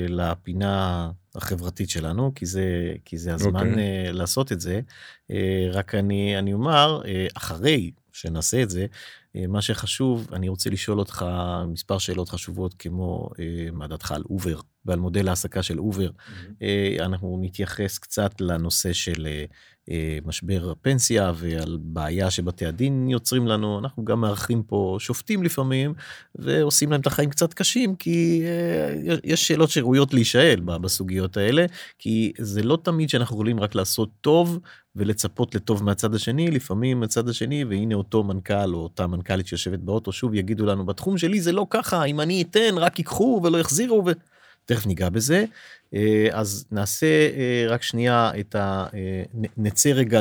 לפינה החברתית שלנו, כי זה, כי זה הזמן okay. אוקיי. לעשות את זה. רק אני, אני אומר, אחרי שנעשה את זה, אה, מה שחשוב, אני רוצה לשאול אותך מספר שאלות חשובות כמו אה, מה דעתך על אובר ועל מודל העסקה של אובר. Mm-hmm. אנחנו נתייחס קצת לנושא של משבר הפנסיה ועל בעיה שבתי הדין יוצרים לנו. אנחנו גם מארחים פה שופטים לפעמים ועושים להם את החיים קצת קשים כי יש שאלות שראויות להישאל בסוגיות האלה כי זה לא תמיד שאנחנו יכולים רק לעשות טוב ולצפות לטוב מהצד השני, לפעמים מהצד השני, והנה אותו מנכ"ל או אותה מנכ"לית שיושבת באוטו, שוב יגידו לנו, בתחום שלי זה לא ככה, אם אני אתן, רק ייקחו ולא יחזירו, ותכף ניגע בזה. אה, אז נעשה אה, רק שנייה את ה... אה, נצא רגע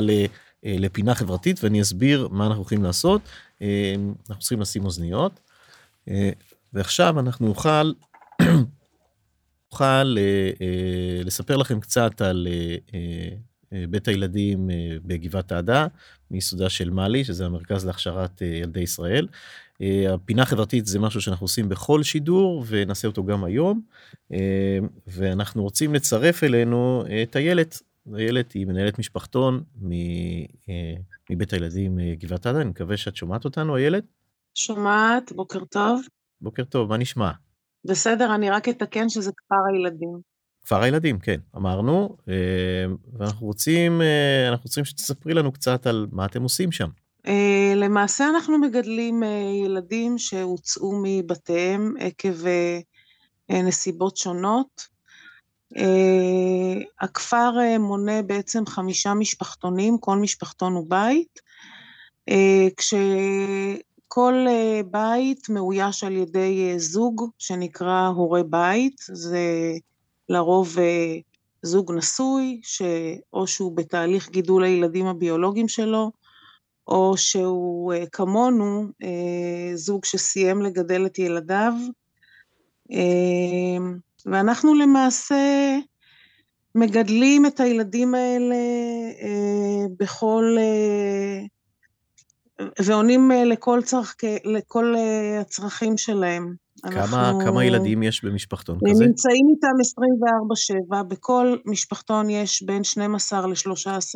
לפינה חברתית ואני אסביר מה אנחנו הולכים לעשות. אנחנו צריכים לשים אוזניות, ועכשיו אנחנו נוכל, [coughs] נוכל לספר לכם קצת על בית הילדים בגבעת העדה, מיסודה של מאלי, שזה המרכז להכשרת ילדי ישראל. הפינה החברתית זה משהו שאנחנו עושים בכל שידור ונעשה אותו גם היום. ואנחנו רוצים לצרף אלינו את איילת. איילת היא מנהלת משפחתון מבית הילדים גבעת עדה, אני מקווה שאת שומעת אותנו, איילת. שומעת, בוקר טוב. בוקר טוב, מה נשמע? בסדר, אני רק אתקן שזה כפר הילדים. כפר הילדים, כן, אמרנו, אה, ואנחנו רוצים, אה, אנחנו רוצים שתספרי לנו קצת על מה אתם עושים שם. אה, למעשה אנחנו מגדלים ילדים שהוצאו מבתיהם עקב נסיבות שונות. הכפר מונה בעצם חמישה משפחתונים, כל משפחתון הוא בית, כשכל בית מאויש על ידי זוג שנקרא הורה בית, זה לרוב אה, זוג נשוי, שאו שהוא בתהליך גידול הילדים הביולוגיים שלו, או שהוא אה, כמונו, אה, זוג שסיים לגדל את ילדיו, ואנחנו למעשה מגדלים את הילדים האלה בכל, ועונים לכל, צרכ, לכל הצרכים שלהם. כמה, אנחנו... כמה ילדים יש במשפחתון כזה? נמצאים איתם 24-7, בכל משפחתון יש בין 12 ל-13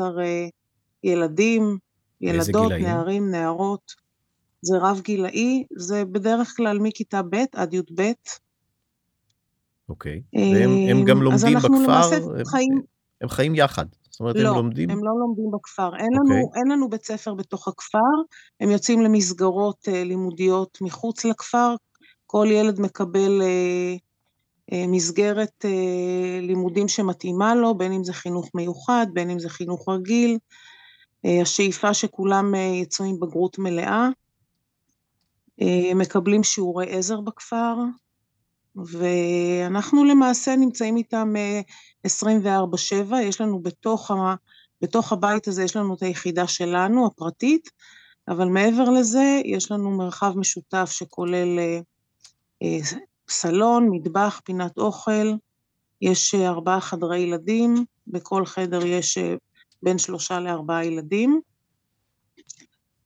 ילדים, ילדות, נערים, נערות. זה רב גילאי, זה בדרך כלל מכיתה ב' עד י"ב. אוקיי, והם גם לומדים בכפר? למעשה חיים... הם חיים יחד. זאת אומרת, לא, הם לומדים? לא, הם לא לומדים בכפר. אין, okay. לנו, אוקיי. אין לנו בית ספר בתוך הכפר, הם יוצאים למסגרות לימודיות מחוץ לכפר, כל ילד מקבל אה, אה, מסגרת אה, לימודים שמתאימה לו, בין אם זה חינוך מיוחד, בין אם זה חינוך רגיל. השאיפה שכולם יצאו עם בגרות מלאה. מקבלים שיעורי עזר בכפר, ואנחנו למעשה נמצאים איתם 24/7, יש לנו בתוך, ה, בתוך הבית הזה, יש לנו את היחידה שלנו, הפרטית, אבל מעבר לזה, יש לנו מרחב משותף שכולל אה, סלון, מטבח, פינת אוכל, יש אה, ארבעה חדרי ילדים, בכל חדר יש אה, בין שלושה לארבעה ילדים.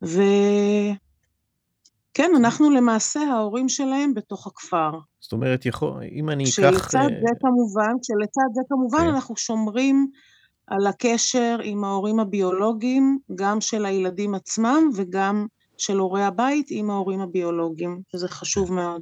וכן, אנחנו למעשה ההורים שלהם בתוך הכפר. זאת אומרת, יכול, אם אני אקח... שלצד זה כמובן, שלצד זה כמובן כן. אנחנו שומרים על הקשר עם ההורים הביולוגיים, גם של הילדים עצמם וגם של הורי הבית עם ההורים הביולוגיים, שזה חשוב מאוד.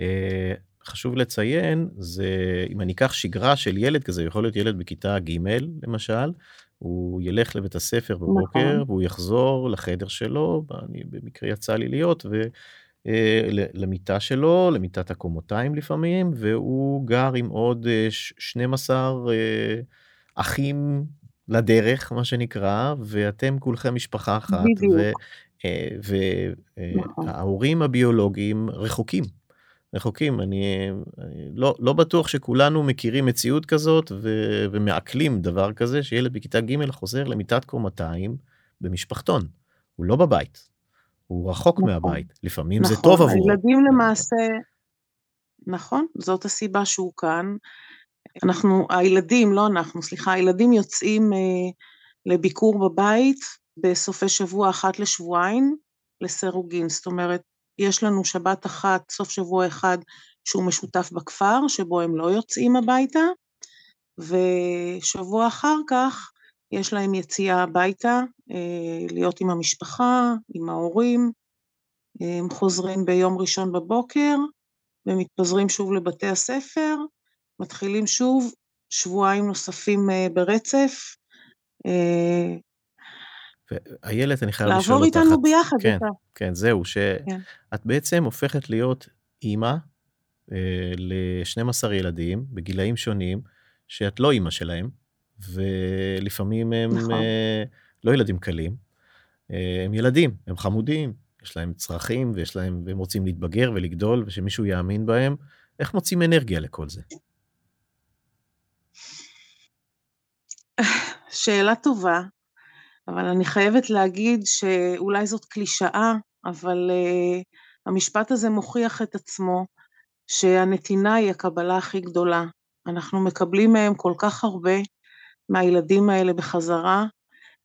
אה, חשוב לציין, זה אם אני אקח שגרה של ילד כזה, יכול להיות ילד בכיתה ג' למשל, הוא ילך לבית הספר בבוקר, נכון. והוא יחזור לחדר שלו, אני במקרה יצא לי להיות, ו... אה, למיטה שלו, למיטת הקומותיים לפעמים, והוא גר עם עוד 12 אה, אחים לדרך, מה שנקרא, ואתם כולכם משפחה אחת, וההורים נכון. הביולוגיים רחוקים. רחוקים אני, אני לא לא בטוח שכולנו מכירים מציאות כזאת ו, ומעכלים דבר כזה שילד בכיתה ג' חוזר למיטת קומתיים במשפחתון. הוא לא בבית הוא רחוק נכון, מהבית. לפעמים נכון, זה טוב עבורו. הילדים למעשה נכון זאת הסיבה שהוא כאן. אנחנו הילדים לא אנחנו סליחה הילדים יוצאים אה, לביקור בבית בסופי שבוע אחת לשבועיים לסירוגין. זאת אומרת יש לנו שבת אחת, סוף שבוע אחד, שהוא משותף בכפר, שבו הם לא יוצאים הביתה, ושבוע אחר כך יש להם יציאה הביתה, אה, להיות עם המשפחה, עם ההורים, הם חוזרים ביום ראשון בבוקר, ומתפזרים שוב לבתי הספר, מתחילים שוב שבועיים נוספים אה, ברצף, אה, איילת, אני חייב לשאול אותך. לעבור איתנו ביחד. כן, אתה. כן, זהו, שאת כן. בעצם הופכת להיות אימא אה, ל-12 ילדים בגילאים שונים, שאת לא אימא שלהם, ולפעמים הם נכון. אה, לא ילדים קלים, אה, הם ילדים, הם חמודים, יש להם צרכים ויש להם, והם רוצים להתבגר ולגדול ושמישהו יאמין בהם. איך מוצאים אנרגיה לכל זה? שאלה טובה. אבל אני חייבת להגיד שאולי זאת קלישאה, אבל uh, המשפט הזה מוכיח את עצמו, שהנתינה היא הקבלה הכי גדולה. אנחנו מקבלים מהם כל כך הרבה, מהילדים האלה בחזרה,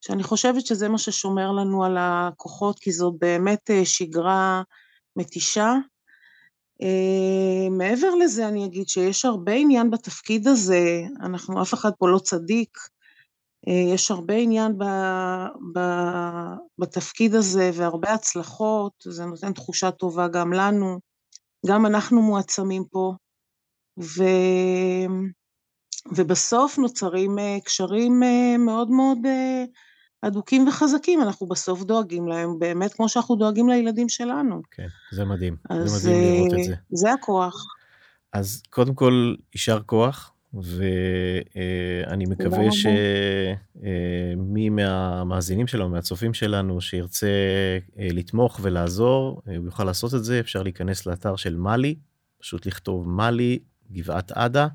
שאני חושבת שזה מה ששומר לנו על הכוחות, כי זו באמת uh, שגרה מתישה. Uh, מעבר לזה אני אגיד שיש הרבה עניין בתפקיד הזה, אנחנו, אף אחד פה לא צדיק, יש הרבה עניין ב, ב, בתפקיד הזה והרבה הצלחות, זה נותן תחושה טובה גם לנו, גם אנחנו מועצמים פה, ובסוף נוצרים קשרים מאוד מאוד הדוקים וחזקים, אנחנו בסוף דואגים להם, באמת כמו שאנחנו דואגים לילדים שלנו. כן, זה מדהים, אז זה מדהים לראות את זה. זה הכוח. אז קודם כל, יישר כוח, ואני מקווה שמי מהמאזינים שלנו, מהצופים שלנו, שירצה לתמוך ולעזור, הוא יוכל לעשות את זה, אפשר להיכנס לאתר של מאלי, פשוט לכתוב מאלי, גבעת עדה,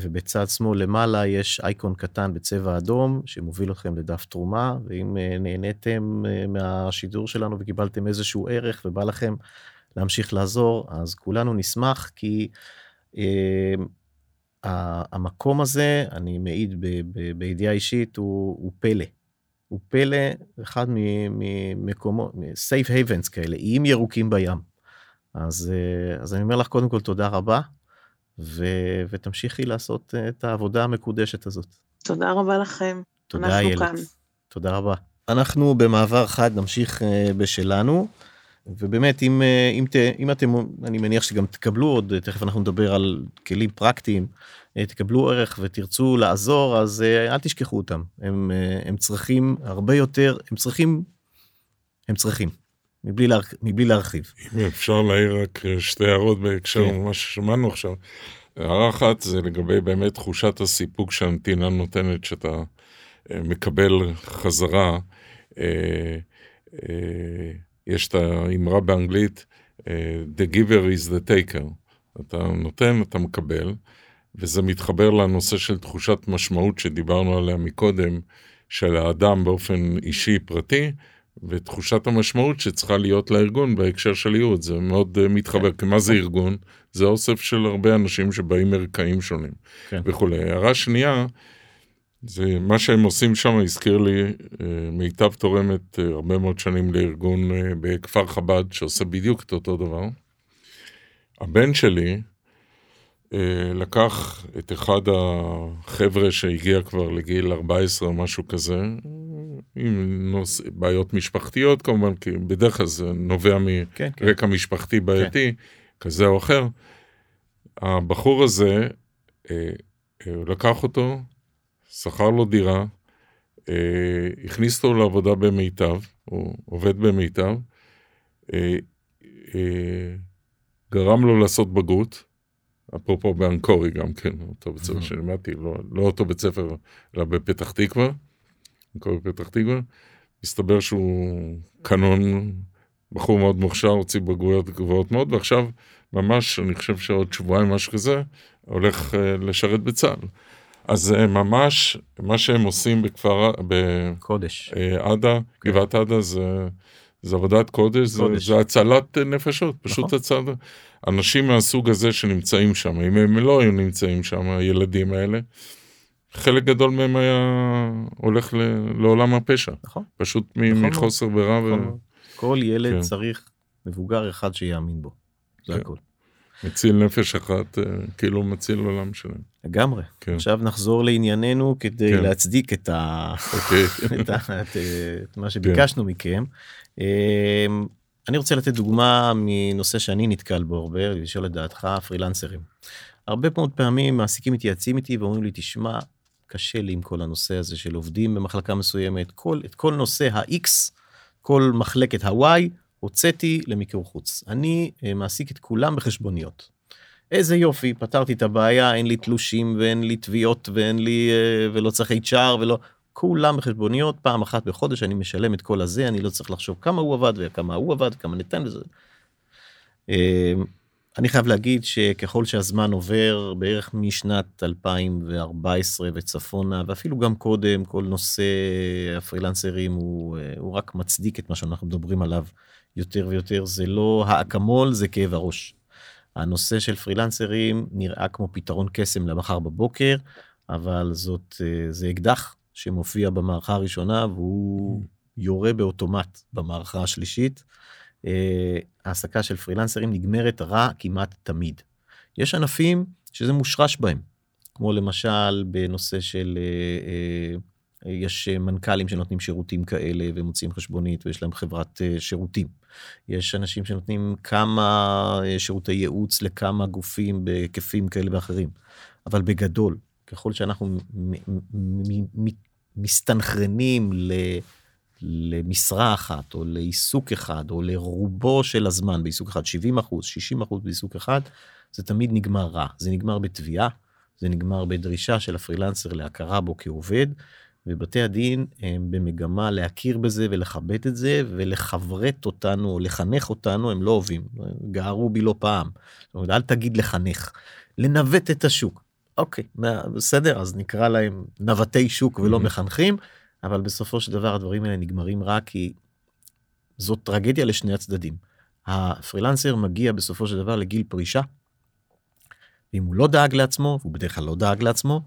ובצד שמאל למעלה יש אייקון קטן בצבע אדום שמוביל אתכם לדף תרומה, ואם נהניתם מהשידור שלנו וקיבלתם איזשהו ערך ובא לכם להמשיך לעזור, אז כולנו נשמח, כי אה, המקום הזה, אני מעיד בידיעה אישית, הוא, הוא פלא. הוא פלא, אחד ממקומות, safe havens כאלה, איים ירוקים בים. אז, אז אני אומר לך קודם כל תודה רבה, ו, ותמשיכי לעשות את העבודה המקודשת הזאת. תודה רבה לכם. תודה איילת. תודה רבה. אנחנו במעבר חד נמשיך בשלנו. ובאמת אם אם אם אתם אני מניח שגם תקבלו עוד תכף אנחנו נדבר על כלים פרקטיים תקבלו ערך ותרצו לעזור אז אל תשכחו אותם הם הם צריכים הרבה יותר הם צריכים הם צריכים מבלי, לה, מבלי להרחיב. אם אפשר להעיר רק שתי הערות בהקשר כן. למה ששמענו עכשיו. הערה אחת זה לגבי באמת תחושת הסיפוק שהנתינה נותנת שאתה מקבל חזרה. אה, אה, יש את האמרה באנגלית, אה, The giver is the taker. אתה נותן, אתה מקבל, וזה מתחבר לנושא של תחושת משמעות שדיברנו עליה מקודם, של האדם באופן אישי פרטי, ותחושת המשמעות שצריכה להיות לארגון בהקשר של ייעוד, זה מאוד uh, מתחבר, כי מה זה ארגון? זה אוסף של הרבה אנשים שבאים מרקעים שונים כן. וכולי. הערה שנייה, זה מה שהם עושים שם הזכיר לי, אה, מיטב תורמת אה, הרבה מאוד שנים לארגון אה, בכפר חב"ד שעושה בדיוק את אותו דבר. הבן שלי לקח את אחד החבר'ה שהגיע כבר לגיל 14 או משהו כזה, עם נוס... בעיות משפחתיות כמובן, כי בדרך כלל זה נובע כן, מרקע כן. משפחתי בעייתי, כן. כזה או אחר. הבחור הזה, הוא לקח אותו, שכר לו דירה, אה, הכניס אותו לעבודה במיטב, הוא עובד במיטב, אה, אה, גרם לו לעשות בגרות, אפרופו באנקורי גם כן, אותו בית ספר שלימדתי, לא, לא אותו בית ספר, אלא בפתח תקווה, אנקורי בפתח תקווה, מסתבר שהוא קנון, בחור מאוד מוכשר, הוציא בגרויות גבוהות מאוד, ועכשיו ממש, אני חושב שעוד שבועיים, משהו כזה, הולך לשרת בצה"ל. אז זה ממש, מה שהם עושים בכפר, קודש. עדה, כן. גבעת עדה, זה, זה עבודת קודש, קודש. זה, זה הצלת נפשות, פשוט נכון. הצלת, אנשים מהסוג הזה שנמצאים שם, אם הם לא היו נמצאים שם, הילדים האלה, חלק גדול מהם היה הולך ל, לעולם הפשע. נכון. פשוט נכון מחוסר ברירה. נכון. ו... כל ילד כן. צריך מבוגר אחד שיאמין בו, זה כן. הכל. מציל נפש אחת, אה, כאילו מציל עולם שלם. לגמרי. כן. עכשיו נחזור לענייננו כדי כן. להצדיק את, ה... אוקיי. [laughs] את, ה... את, את מה שביקשנו כן. מכם. אמ, אני רוצה לתת דוגמה מנושא שאני נתקל בו הרבה, לשאול את דעתך, פרילנסרים. הרבה מאוד פעמים מעסיקים מתייעצים איתי ואומרים לי, תשמע, קשה לי עם כל הנושא הזה של עובדים במחלקה מסוימת, כל, את כל נושא ה-X, כל מחלקת ה-Y, הוצאתי למיקור חוץ. אני אה, מעסיק את כולם בחשבוניות. איזה יופי, פתרתי את הבעיה, אין לי תלושים ואין לי תביעות ואין לי, אה, ולא צריך HR ולא, כולם בחשבוניות, פעם אחת בחודש אני משלם את כל הזה, אני לא צריך לחשוב כמה הוא עבד וכמה הוא עבד, כמה ניתן לזה. אה, אני חייב להגיד שככל שהזמן עובר, בערך משנת 2014 וצפונה, ואפילו גם קודם, כל נושא הפרילנסרים הוא, הוא רק מצדיק את מה שאנחנו מדברים עליו יותר ויותר, זה לא האקמול, זה כאב הראש. הנושא של פרילנסרים נראה כמו פתרון קסם למחר בבוקר, אבל זאת, אה, זה אקדח שמופיע במערכה הראשונה והוא יורה באוטומט במערכה השלישית. אה, העסקה של פרילנסרים נגמרת רע כמעט תמיד. יש ענפים שזה מושרש בהם, כמו למשל בנושא של אה, יש מנכ"לים שנותנים שירותים כאלה ומוציאים חשבונית ויש להם חברת שירותים. יש אנשים שנותנים כמה אה, שירותי ייעוץ לכמה גופים בהיקפים כאלה ואחרים. אבל בגדול, ככל שאנחנו מסתנכרנים למשרה אחת, או לעיסוק אחד, או לרובו של הזמן בעיסוק אחד, 70 אחוז, 60 אחוז בעיסוק אחד, זה תמיד נגמר רע. זה נגמר בתביעה, זה נגמר בדרישה של הפרילנסר להכרה בו כעובד, ובתי הדין הם במגמה להכיר בזה ולכבד את זה ולחברת אותנו או לחנך אותנו הם לא אוהבים גערו בי לא פעם. זאת אומרת, אל תגיד לחנך לנווט את השוק. אוקיי בסדר אז נקרא להם נווטי שוק ולא מחנכים אבל בסופו של דבר הדברים האלה נגמרים רק כי זאת טרגדיה לשני הצדדים. הפרילנסר מגיע בסופו של דבר לגיל פרישה. ואם הוא לא דאג לעצמו והוא בדרך כלל לא דאג לעצמו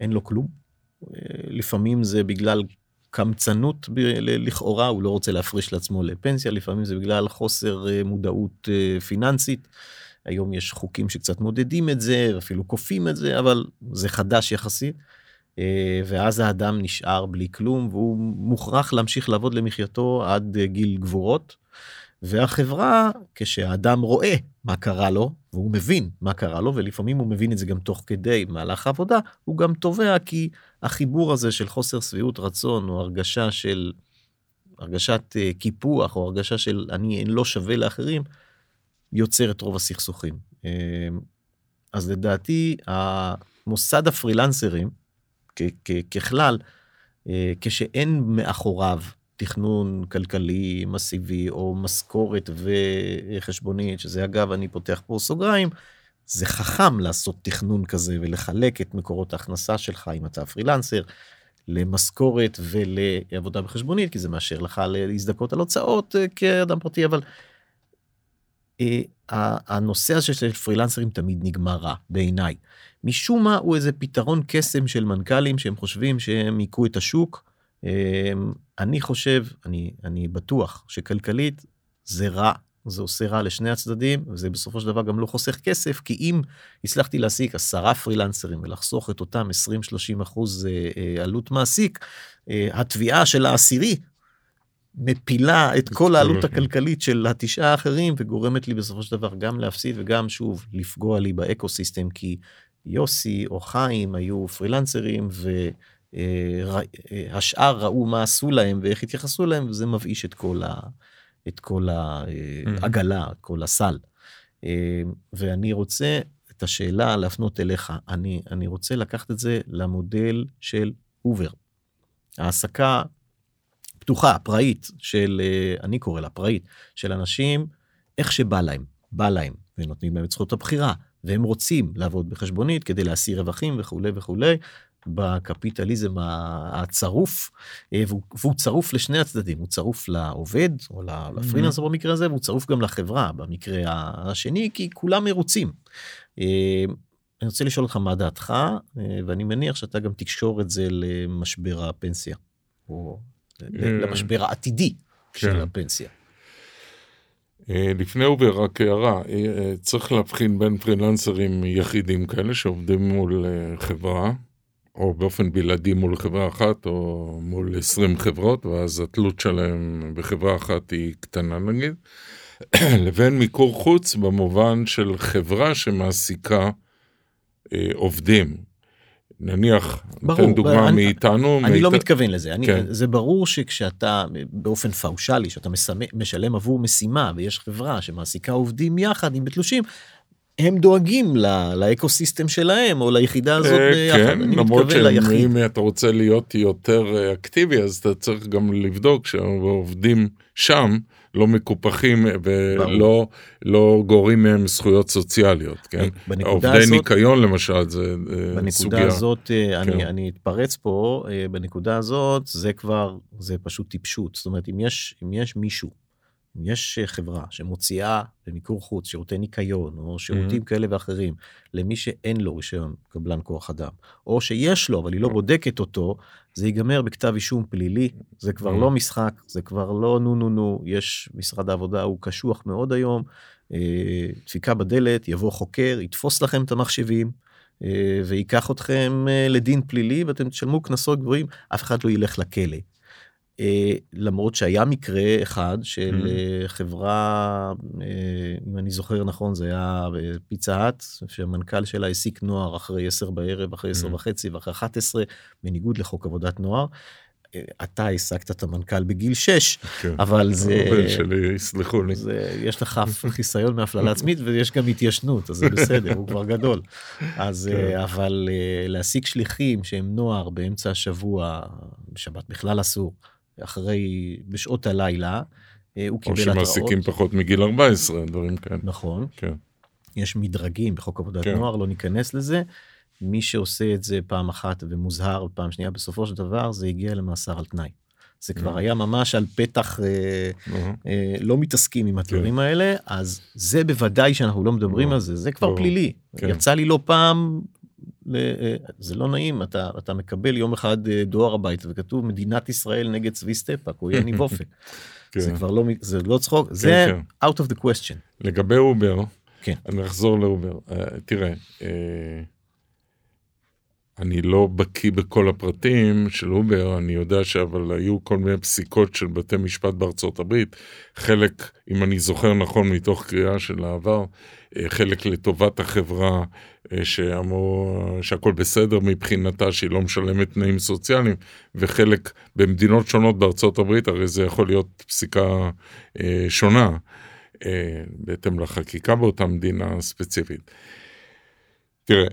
אין לו כלום לפעמים זה בגלל קמצנות לכאורה, הוא לא רוצה להפריש לעצמו לפנסיה, לפעמים זה בגלל חוסר אה, מודעות אה, פיננסית. היום יש חוקים שקצת מודדים את זה, אפילו כופים את זה, אבל זה חדש יחסית. אה, ואז האדם נשאר בלי כלום, והוא מוכרח להמשיך לעבוד למחייתו עד גיל גבורות. והחברה, כשהאדם רואה מה קרה לו, והוא מבין מה קרה לו, ולפעמים הוא מבין את זה גם תוך כדי מהלך העבודה, הוא גם תובע כי החיבור הזה של חוסר שביעות רצון, או הרגשה של, הרגשת uh, קיפוח, או הרגשה של אני לא שווה לאחרים, יוצר את רוב הסכסוכים. Uh, אז לדעתי, המוסד הפרילנסרים, ככלל, uh, כשאין מאחוריו תכנון כלכלי מסיבי או משכורת וחשבונית שזה אגב אני פותח פה סוגריים זה חכם לעשות תכנון כזה ולחלק את מקורות ההכנסה שלך אם אתה פרילנסר למשכורת ולעבודה בחשבונית כי זה מאשר לך להזדכות על הוצאות אה, כאדם פרטי אבל. אה, הנושא הזה של פרילנסרים תמיד נגמר רע בעיניי משום מה הוא איזה פתרון קסם של מנכ"לים שהם חושבים שהם היכו את השוק אמ, אני חושב, אני, אני בטוח שכלכלית זה רע, זה עושה רע לשני הצדדים, וזה בסופו של דבר גם לא חוסך כסף, כי אם הצלחתי להעסיק עשרה פרילנסרים ולחסוך את אותם 20-30 אחוז אה, אה, עלות מעסיק, אה, התביעה של העשירי מפילה את כל העלות [laughs] הכלכלית של התשעה האחרים וגורמת לי בסופו של דבר גם להפסיד וגם שוב לפגוע לי באקו סיסטם כי יוסי או חיים היו פרילנסרים ו... השאר ראו מה עשו להם ואיך התייחסו להם וזה מבאיש את כל, ה, את כל העגלה, כל הסל. אה, ואני רוצה את השאלה להפנות אליך, אני, אני רוצה לקחת את זה למודל של אובר. העסקה פתוחה, פראית, של, אני קורא לה פראית, של אנשים, איך שבא להם, בא להם, ונותנים להם את זכות הבחירה, והם רוצים לעבוד בחשבונית כדי להשיא רווחים וכולי וכולי, בקפיטליזם הצרוף, אה, והוא צרוף לשני הצדדים, הוא צרוף לעובד, או לפרילנסר במקרה הזה, והוא צרוף גם לחברה במקרה השני, כי כולם מרוצים. אה, אני רוצה לשאול אותך מה דעתך, אה, ואני מניח שאתה גם תקשור את זה למשבר הפנסיה, או למשבר העתידי של כן. הפנסיה. לפני אובר רק הערה, צריך להבחין בין פרילנסרים יחידים כאלה שעובדים מול חברה, או באופן בלעדי מול חברה אחת, או מול 20 חברות, ואז התלות שלהם בחברה אחת היא קטנה נגיד, [clears throat] לבין מיקור חוץ במובן של חברה שמעסיקה אה, עובדים. נניח, ברור, נותן דוגמה אני, מאיתנו. אני מיית... לא מתכוון לזה, אני, כן. זה ברור שכשאתה באופן פאושלי, שאתה משלם עבור משימה ויש חברה שמעסיקה עובדים יחד עם בתלושים, הם דואגים לאקוסיסטם שלהם או ליחידה הזאת אה, ביחד. כן, למרות שאם אתה רוצה להיות יותר אה, אקטיבי אז אתה צריך גם לבדוק שעובדים שם לא מקופחים ולא לא גורים מהם זכויות סוציאליות, כן? עובדי הזאת, ניקיון למשל זה אה, בנקודה סוגיה. בנקודה הזאת, כן. אני, אני אתפרץ פה, בנקודה הזאת זה כבר, זה פשוט טיפשות. זאת אומרת, אם יש, אם יש מישהו אם יש אה, חברה שמוציאה במיקור חוץ שירותי ניקיון או שירותים mm-hmm. כאלה ואחרים למי שאין לו רישיון קבלן כוח אדם, או שיש לו אבל היא לא בודקת אותו, זה ייגמר בכתב אישום פלילי, זה כבר mm-hmm. לא משחק, זה כבר לא נו נו נו, יש משרד העבודה הוא קשוח מאוד היום, אה, דפיקה בדלת, יבוא חוקר, יתפוס לכם את המחשבים. אה, ויקח אתכם לדין פלילי ואתם תשלמו קנסות גבוהים, אף אחד לא ילך לכלא. אה, למרות שהיה מקרה אחד של אה, חברה, אה, אם אני זוכר נכון, זה היה פיצה האט, שהמנכ"ל שלה העסיק נוער אחרי 10 בערב, אחרי 10 וחצי ואחרי 11, בניגוד לחוק עבודת נוער. אתה העסקת את המנכ"ל בגיל 6, כן. אבל [laughs] זה... הבן שלי, יסלחו לי. זה, יש לך [laughs] חיסיון מהפללה עצמית ויש גם התיישנות, אז זה בסדר, הוא כבר גדול. אז כן. אבל להשיג שליחים שהם נוער באמצע השבוע, בשבת בכלל אסור. אחרי, בשעות הלילה, אה, הוא קיבל התראות. או שמעסיקים פחות מגיל 14, דברים כאלה. נכון. כן. יש מדרגים בחוק עבודת כן. נוער, לא ניכנס לזה. מי שעושה את זה פעם אחת ומוזהר פעם שנייה, בסופו של דבר זה הגיע למאסר על תנאי. זה כבר היה ממש על פתח, אה, אה, לא מתעסקים עם הדברים כן. האלה, אז זה בוודאי שאנחנו לא מדברים על זה, זה כבר פלילי. כן. יצא לי לא פעם אה, זה לא נעים אתה אתה מקבל יום אחד אה, דואר הביתה וכתוב מדינת ישראל נגד צבי סטפק או יניב אופק. [laughs] כן. זה כבר לא זה לא צחוק כן, זה כן. out of the question. לגבי אובר כן. אני אחזור לאובר uh, תראה. uh, אני לא בקיא בכל הפרטים של אובר, אני יודע שאבל היו כל מיני פסיקות של בתי משפט בארצות הברית, חלק, אם אני זוכר נכון מתוך קריאה של העבר, אה, חלק לטובת החברה, אה, שאמרו שהכל בסדר מבחינתה, שהיא לא משלמת תנאים סוציאליים, וחלק במדינות שונות בארצות הברית, הרי זה יכול להיות פסיקה אה, שונה, בהתאם לחקיקה באותה מדינה ספציפית. תראה,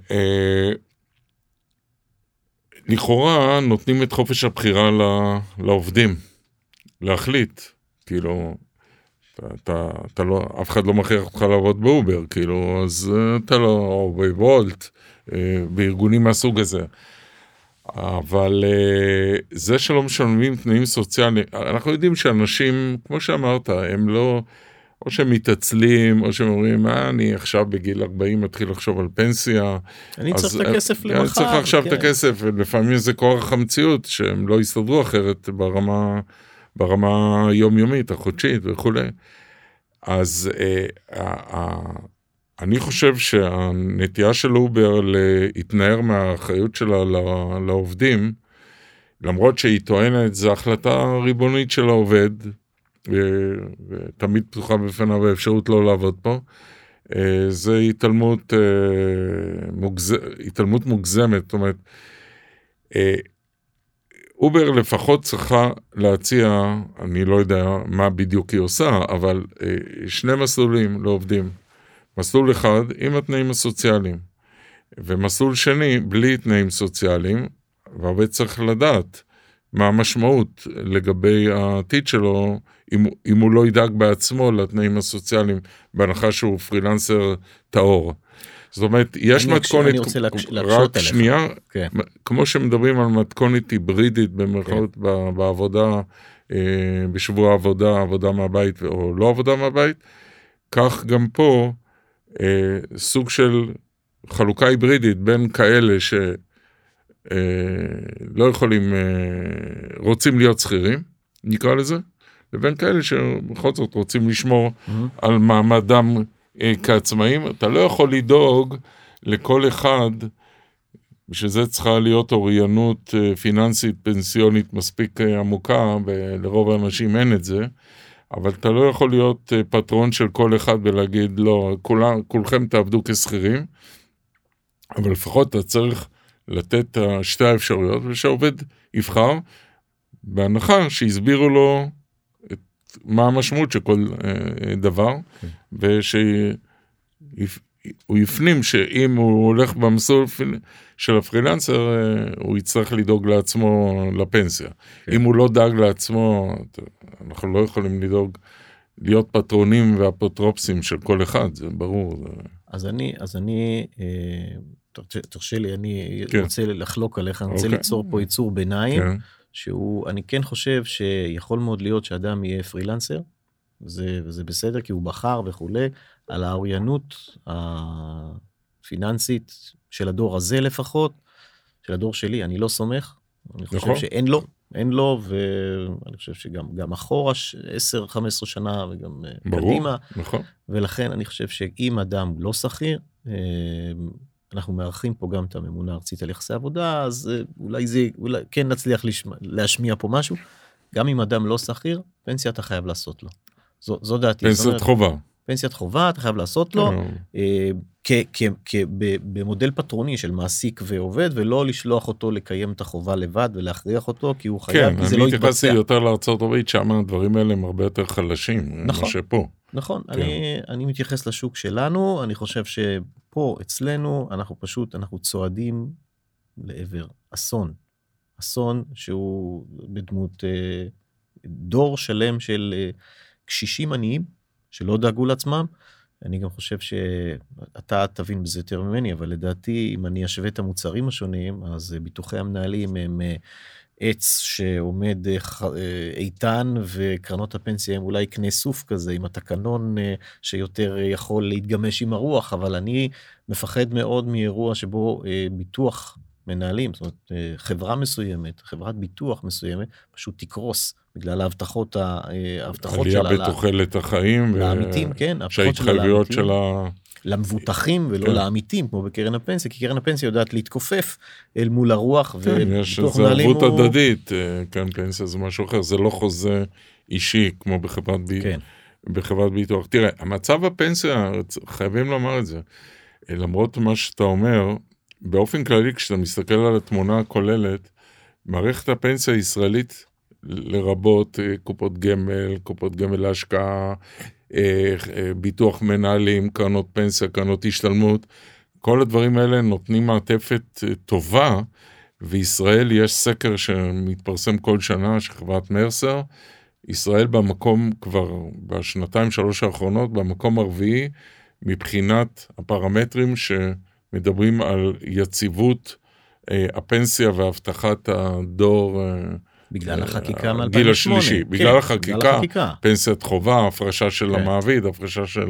לכאורה נותנים את חופש הבחירה לעובדים, להחליט, כאילו, אתה, אתה, אתה לא, אף אחד לא מכריח אותך לעבוד באובר, כאילו, אז אתה לא, או בוולט, אה, בארגונים מהסוג הזה. אבל אה, זה שלא משלמים תנאים סוציאליים, אנחנו יודעים שאנשים, כמו שאמרת, הם לא, או שהם מתעצלים, או שהם אומרים, מה, אני עכשיו בגיל 40 מתחיל לחשוב על פנסיה. אני צריך את הכסף למחר. אני צריך עכשיו כן. את הכסף, ולפעמים זה כורח המציאות, שהם לא יסתדרו אחרת ברמה, ברמה היומיומית, החודשית וכולי. אז אה, אה, אני חושב שהנטייה של אובר להתנער מהאחריות שלה לעובדים, למרות שהיא טוענת, זו החלטה ריבונית של העובד, ותמיד פתוחה בפניו האפשרות לא לעבוד פה. אה, זה התעלמות, אה, מוגז... התעלמות מוגזמת, זאת אומרת, אה, אובר לפחות צריכה להציע, אני לא יודע מה בדיוק היא עושה, אבל שני מסלולים לעובדים. מסלול אחד עם התנאים הסוציאליים, ומסלול שני בלי תנאים סוציאליים, והעובד צריך לדעת מה המשמעות לגבי העתיד שלו, אם, אם הוא לא ידאג בעצמו לתנאים הסוציאליים, בהנחה שהוא פרילנסר טהור. זאת אומרת, יש אני מתכונת, אני רוצה להקש... רק שנייה, כן. כמו שמדברים על מתכונת היברידית במירכאות כן. בעבודה, אה, בשבוע העבודה, עבודה מהבית או לא עבודה מהבית, כך גם פה אה, סוג של חלוקה היברידית בין כאלה ש... אה, לא יכולים, רוצים להיות שכירים, נקרא לזה, לבין כאלה שבכל זאת רוצים לשמור mm-hmm. על מעמדם אה, כעצמאים. אתה לא יכול לדאוג לכל אחד, בשביל זה צריכה להיות אוריינות פיננסית פנסיונית מספיק עמוקה, ולרוב האנשים אין את זה. אבל אתה לא יכול להיות פטרון של כל אחד ולהגיד, לא, כולה, כולכם תעבדו כשכירים, אבל לפחות אתה צריך לתת שתי האפשרויות ושהעובד יבחר, בהנחה שהסבירו לו מה המשמעות של כל אה, דבר, כן. ושהוא יפנים שאם הוא הולך במסלול של הפרילנסר, אה, הוא יצטרך לדאוג לעצמו לפנסיה. כן. אם הוא לא דאג לעצמו, אנחנו לא יכולים לדאוג, להיות פטרונים ואפוטרופסים של כל אחד, זה ברור. אז אני, אז אני אה, תרשה לי, אני כן. רוצה לחלוק עליך, אני רוצה אוקיי. ליצור פה יצור ביניים, כן. שהוא, אני כן חושב שיכול מאוד להיות שאדם יהיה פרילנסר, זה, וזה בסדר, כי הוא בחר וכולי, על האוריינות הפיננסית של הדור הזה לפחות, של הדור שלי, אני לא סומך, אני חושב נכון. שאין לו, אין לו, ואני חושב שגם אחורה 10-15 שנה וגם אה, ברור, קדימה, נכון. ולכן אני חושב שאם אדם לא שכיר, אה, אנחנו מארחים פה גם את הממונה הארצית על יחסי עבודה, אז אה, אולי זה, אולי כן נצליח לשמע, להשמיע פה משהו. גם אם אדם לא שכיר, פנסיה אתה חייב לעשות לו. זו, זו דעתי. פנסיית אומרת, חובה. פנסיית חובה אתה חייב לעשות לו. אה, אה, כ- כ- כ- ב- במודל פטרוני של מעסיק ועובד ולא לשלוח אותו לקיים את החובה לבד ולהכריח אותו כי הוא חייב כן, כי זה אני לא התייחסתי יתבצע. יותר לארצות הברית, שם הדברים האלה הם הרבה יותר חלשים, נכון. מה שפה. נכון כן. אני אני מתייחס לשוק שלנו אני חושב שפה אצלנו אנחנו פשוט אנחנו צועדים לעבר אסון אסון שהוא בדמות אה, דור שלם של אה, קשישים עניים שלא דאגו לעצמם. אני גם חושב שאתה תבין בזה יותר ממני אבל לדעתי אם אני אשווה את המוצרים השונים אז אה, ביטוחי המנהלים הם אה, עץ שעומד אה, אה, איתן וקרנות הפנסיה הם אולי קנה סוף כזה עם התקנון אה, שיותר יכול להתגמש עם הרוח אבל אני מפחד מאוד מאירוע שבו ביטוח מנהלים זאת אומרת חברה מסוימת חברת ביטוח מסוימת פשוט תקרוס בגלל ההבטחות ההבטחות עלייה שלה בתוחלת החיים, ו- לעמיתים כן ההבטחות שלה שההתחייבויות. שלה... למבוטחים ולא כן. לעמיתים כמו בקרן הפנסיה כי קרן הפנסיה יודעת להתכופף אל מול הרוח כן, יש וביטוח איזו ערבות הוא- הדדית, אה, כן, פנסיה זה משהו אחר, זה לא חוזה אישי כמו בחברת בי- כן בחברת ביטוח. תראה, המצב בפנסיה, חייבים לומר את זה, אה, למרות מה שאתה אומר, באופן כללי כשאתה מסתכל על התמונה הכוללת, מערכת הפנסיה הישראלית, לרבות אה, קופות גמל, קופות גמל להשקעה, ביטוח מנהלים, קרנות פנסיה, קרנות השתלמות, כל הדברים האלה נותנים מעטפת אה, טובה, וישראל יש סקר שמתפרסם כל שנה של חברת מרסר, ישראל במקום כבר בשנתיים שלוש האחרונות במקום הרביעי מבחינת הפרמטרים שמדברים על יציבות אה, הפנסיה והבטחת הדור, אה, בגלל אה, החקיקה מ-2008 הגיל השלישי, בגלל החקיקה. החקיקה. פנסיית חובה, הפרשה של כן. המעביד, הפרשה של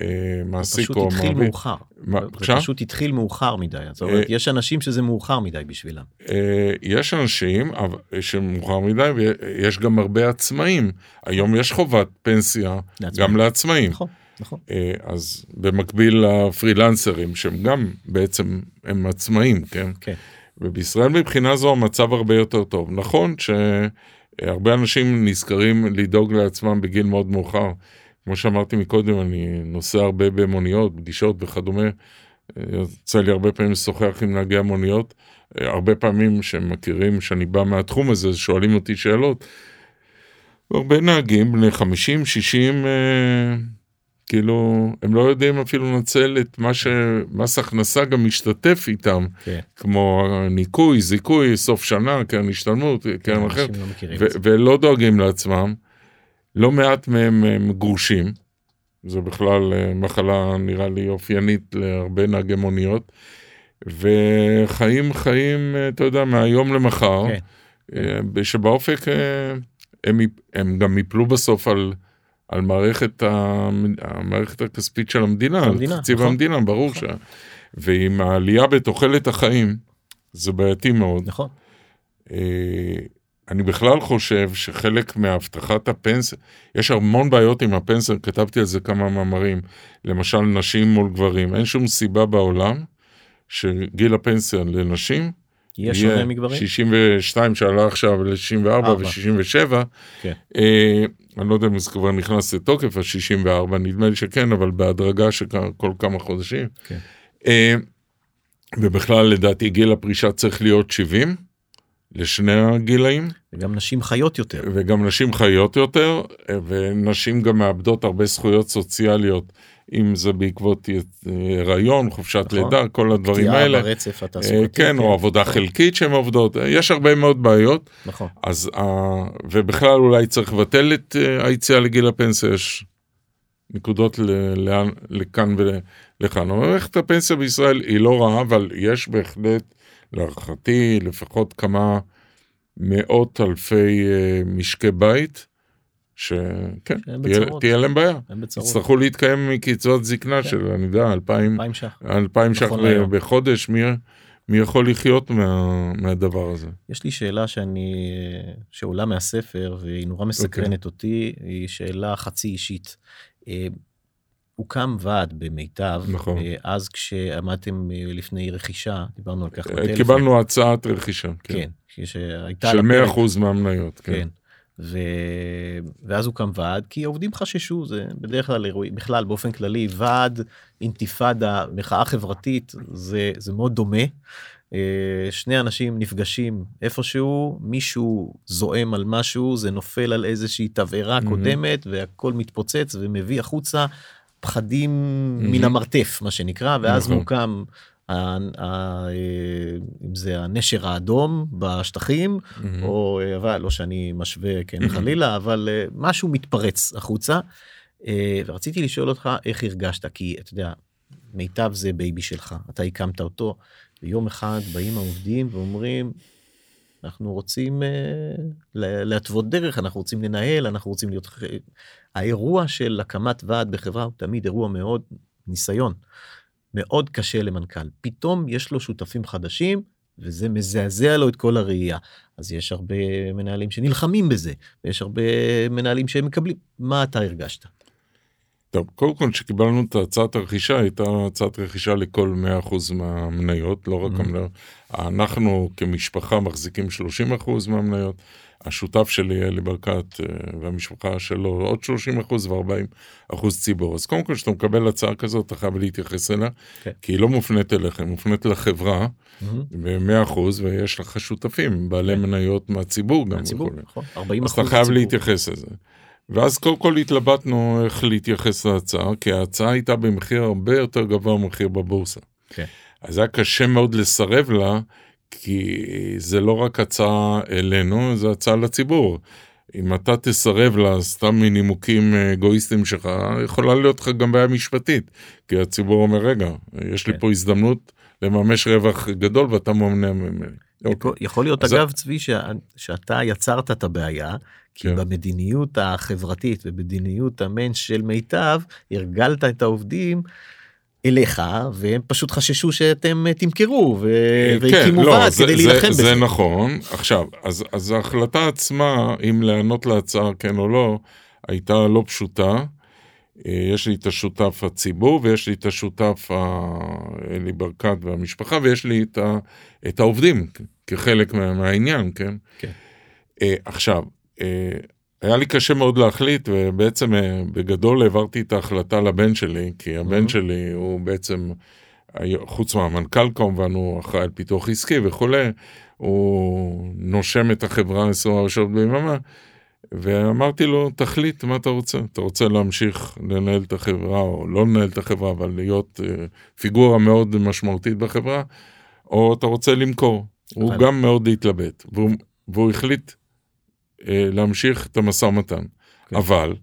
המעסיק פשוט או התחיל המעביד. מאוחר. מה, זה? פשוט התחיל מאוחר מדי. זאת אומרת, אה, יש אנשים שזה מאוחר מדי בשבילם. אה, יש אנשים שמאוחר מדי ויש גם הרבה עצמאים. היום יש חובת פנסיה. גם לעצמאים. נכון, נכון. אה, אז במקביל לפרילנסרים שהם גם בעצם הם עצמאים, כן? כן. ובישראל מבחינה זו המצב הרבה יותר טוב. נכון שהרבה אנשים נזכרים לדאוג לעצמם בגיל מאוד מאוחר. כמו שאמרתי מקודם, אני נוסע הרבה במוניות, פגישות וכדומה. יוצא לי הרבה פעמים לשוחח עם נהגי המוניות. הרבה פעמים שהם מכירים שאני בא מהתחום הזה, שואלים אותי שאלות. הרבה נהגים בני 50, 60, אה, כאילו, הם לא יודעים אפילו לנצל את מה שמס הכנסה גם משתתף איתם, כן. כמו ניקוי, זיכוי, סוף שנה, קרן השתלמות, קרן אחרת, אנשים לא ו-. ולא דואגים לעצמם. לא מעט מהם הם גרושים, זה בכלל אה, מחלה נראה לי אופיינית להרבה נהגי מוניות, וחיים חיים, אה, אתה יודע, מהיום למחר, כן. אה, שבאופק הם, הם גם יפלו בסוף על, על מערכת, ה, המערכת הכספית של המדינה, המדינה, על תקציב נכון. המדינה, ברור ש... ועם העלייה בתוחלת החיים, זה בעייתי מאוד. נכון. אה, אני בכלל חושב שחלק מהבטחת הפנסיה, יש המון בעיות עם הפנסיה, כתבתי על זה כמה מאמרים, למשל נשים מול גברים, אין שום סיבה בעולם שגיל הפנסיה לנשים יהיה שונה מגברים? 62 שעלה עכשיו ל-64 ארבע. ו-67, כן. אה, אני לא יודע אם זה כבר נכנס לתוקף, ה-64, נדמה לי שכן, אבל בהדרגה של כל כמה חודשים. כן. אה, ובכלל לדעתי גיל הפרישה צריך להיות 70 לשני הגילאים, וגם נשים חיות יותר. וגם נשים חיות יותר, אה, ונשים גם מאבדות הרבה זכויות סוציאליות, אם זה בעקבות אה, הריון, חופשת נכון. לידה, כל הדברים פגיעה האלה. ברצף אה, התעסוקתי. כן, או עבודה חלקית שהן עובדות, אה, יש הרבה מאוד בעיות, נכון. אז ה- ובכלל אולי צריך לבטל את אה, היציאה לגיל הפנסיה, יש נקודות לאן- לכאן ולכאן. מערכת הפנסיה בישראל היא לא רעה, אבל יש בהחלט, להערכתי, לפחות כמה מאות אלפי אה, משקי בית, שכן, תהיה, להם בעיה. יצטרכו להתקיים מקצבת זקנה כן. של, אני יודע, אלפיים, 2,000 ש"ח. אלפיים ש"ח נכון. בחודש, מי, מי יכול לחיות מה, מהדבר הזה? יש לי שאלה שאני, שעולה מהספר והיא נורא מסקרנת אותי, היא שאלה חצי אישית. אה, הוקם ועד במיטב, נכון. אה, אז כשעמדתם אה, לפני רכישה, דיברנו על כך בטלפון. קיבלנו הצעת רכישה, כן. כן, שהייתה של על הפרק. 100% מהמניות, כן. כן. ו... ואז הוקם ועד כי העובדים חששו זה בדרך כלל אירועים בכלל באופן כללי ועד אינתיפאדה מחאה חברתית זה זה מאוד דומה. אה, שני אנשים נפגשים איפשהו מישהו זועם על משהו זה נופל על איזושהי תבערה mm-hmm. קודמת והכל מתפוצץ ומביא החוצה פחדים mm-hmm. מן המרתף מה שנקרא ואז נכון. מוקם אם זה הנשר האדום בשטחים. או אבל לא שאני משווה כן. חלילה אבל אה, משהו מתפרץ החוצה. אה, ורציתי לשאול אותך איך הרגשת כי אתה יודע מיטב זה baby שלך אתה הקמת אותו ויום אחד באים העובדים ואומרים אנחנו רוצים uh, להתוות דרך אנחנו רוצים לנהל אנחנו רוצים להיות האירוע של הקמת ועד בחברה הוא תמיד אירוע מאוד ניסיון. מאוד קשה למנכ"ל. פתאום יש לו שותפים חדשים, וזה מזעזע לו את כל הראייה. אז יש הרבה מנהלים שנלחמים בזה, ויש הרבה מנהלים שהם מקבלים. מה אתה הרגשת? טוב, קודם כל כשקיבלנו את הצעת הרכישה, הייתה הצעת רכישה לכל 100% מהמניות, לא רק mm-hmm. המניות. אנחנו כמשפחה מחזיקים 30% מהמניות. השותף שלי, אלי ברקת, אה, והמשפחה שלו, עוד 30 אחוז ו-40 אחוז ציבור. אז קודם כל, כשאתה מקבל הצעה כזאת, אתה חייב להתייחס אליה, okay. כן. כי היא לא מופנית אליך, היא מופנית לחברה, mm-hmm. ב-100 אחוז, ויש לך שותפים, בעלי okay. כן. מניות מהציבור גם. מהציבור, נכון, 40 אחוז. אז אתה חייב להתייחס לזה. ואז קודם כל התלבטנו איך להתייחס להצעה, כי ההצעה הייתה במחיר הרבה יותר גבוה ממחיר בבורסה. Okay. כן. אז היה קשה מאוד לסרב לה, כי זה לא רק הצעה אלינו, זה הצעה לציבור. אם אתה תסרב לה סתם מנימוקים אגואיסטיים שלך, יכולה להיות לך גם בעיה משפטית. כי הציבור אומר, רגע, יש לי כן. פה הזדמנות לממש רווח גדול ואתה מומנה ממני. יכול, יכול להיות אז... אגב צבי ש... שאתה יצרת את הבעיה כי כן. במדיניות החברתית ובמדיניות המנש של מיטב הרגלת את העובדים אליך והם פשוט חששו שאתם אה, תמכרו אה, והקימו כן, ועד לא, כדי להילחם בזה. זה נכון עכשיו אז אז ההחלטה עצמה אם לענות להצעה כן או לא הייתה לא פשוטה. אה, יש לי את השותף הציבור ויש לי את השותף אלי ברקת והמשפחה ויש לי את, ה, את העובדים כחלק מה, מהעניין כן. כן. עכשיו היה לי קשה מאוד להחליט ובעצם אה, בגדול העברתי את ההחלטה לבן שלי כי הבן mm-hmm. שלי הוא בעצם חוץ מהמנכ"ל כמובן הוא אחראי על פיתוח עסקי וכולי הוא נושם את החברה 24 שעות ביממה ואמרתי לו תחליט מה אתה רוצה. אתה רוצה להמשיך לנהל את החברה או לא לנהל את החברה אבל להיות uh, פיגורה מאוד משמעותית בחברה או אתה רוצה למכור. הוא גם מאוד התלבט והוא, והוא החליט אה, להמשיך את המשא ומתן. כן. אבל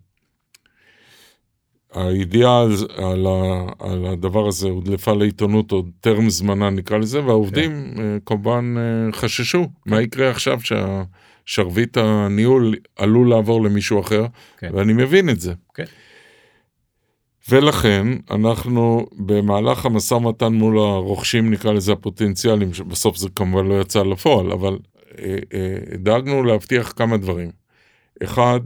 הידיעה על, על, על הדבר הזה הודלפה לעיתונות עוד טרם זמנה נקרא לזה, והעובדים כן. אה, כמובן אה, חששו כן. מה יקרה עכשיו שהשרביט הניהול עלול לעבור למישהו אחר, כן. ואני מבין את זה. כן. ולכן אנחנו במהלך המשא ומתן מול הרוכשים נקרא לזה הפוטנציאלים שבסוף זה כמובן לא יצא לפועל אבל אה, אה, דאגנו להבטיח כמה דברים. אחד,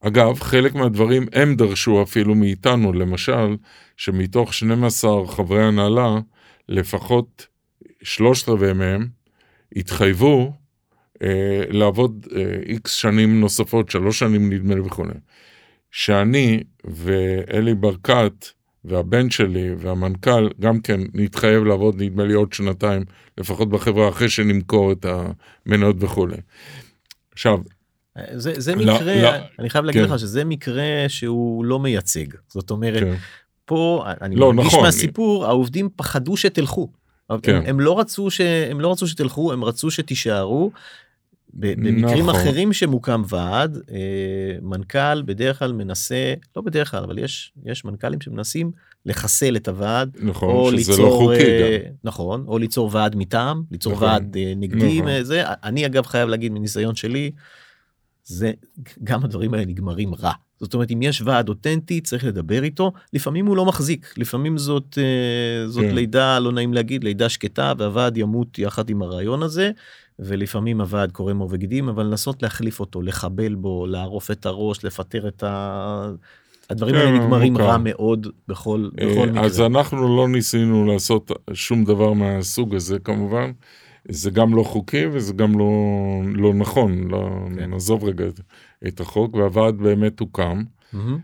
אגב, חלק מהדברים הם דרשו אפילו מאיתנו, למשל, שמתוך 12 חברי הנהלה, לפחות שלושת רבעי מהם התחייבו אה, לעבוד איקס אה, שנים נוספות, שלוש שנים נדמה לי וכו'. שאני ואלי ברקת והבן שלי והמנכ"ל גם כן נתחייב לעבוד נדמה לי עוד שנתיים לפחות בחברה אחרי שנמכור את המניות וכולי. עכשיו. זה, זה מקרה, לא, אני חייב להגיד כן. לך שזה מקרה שהוא לא מייצג. זאת אומרת, כן. פה אני לא, מרגיש נכון, מהסיפור, אני... העובדים פחדו שתלכו. כן. הם, הם לא רצו שהם לא רצו שתלכו הם רצו שתישארו במקרים נכון. אחרים שמוקם ועד אה, מנכ"ל בדרך כלל מנסה לא בדרך כלל אבל יש יש מנכ"לים שמנסים לחסל את הוועד נכון או שזה ליצור, לא חוקי אה, גם. נכון או ליצור ועד מטעם ליצור נכון. ועד אה, נגדי נכון. זה אני אגב חייב להגיד מניסיון שלי זה גם הדברים האלה נגמרים רע זאת אומרת אם יש ועד אותנטי צריך לדבר איתו לפעמים הוא לא מחזיק לפעמים זאת זאת כן. לידה לא נעים להגיד לידה שקטה והוועד ימות יחד עם הרעיון הזה ולפעמים הוועד קורא מור וגידים אבל לנסות להחליף אותו לחבל בו לערוף את הראש לפטר את ה... הדברים האלה כן, נגמרים רע מאוד בכל, אה, בכל מקרה. אז אנחנו לא ניסינו לעשות שום דבר מהסוג הזה כמובן. זה גם לא חוקי וזה גם לא, לא נכון, לא, כן. נעזוב רגע את, את החוק, והוועד באמת הוקם. מהמם.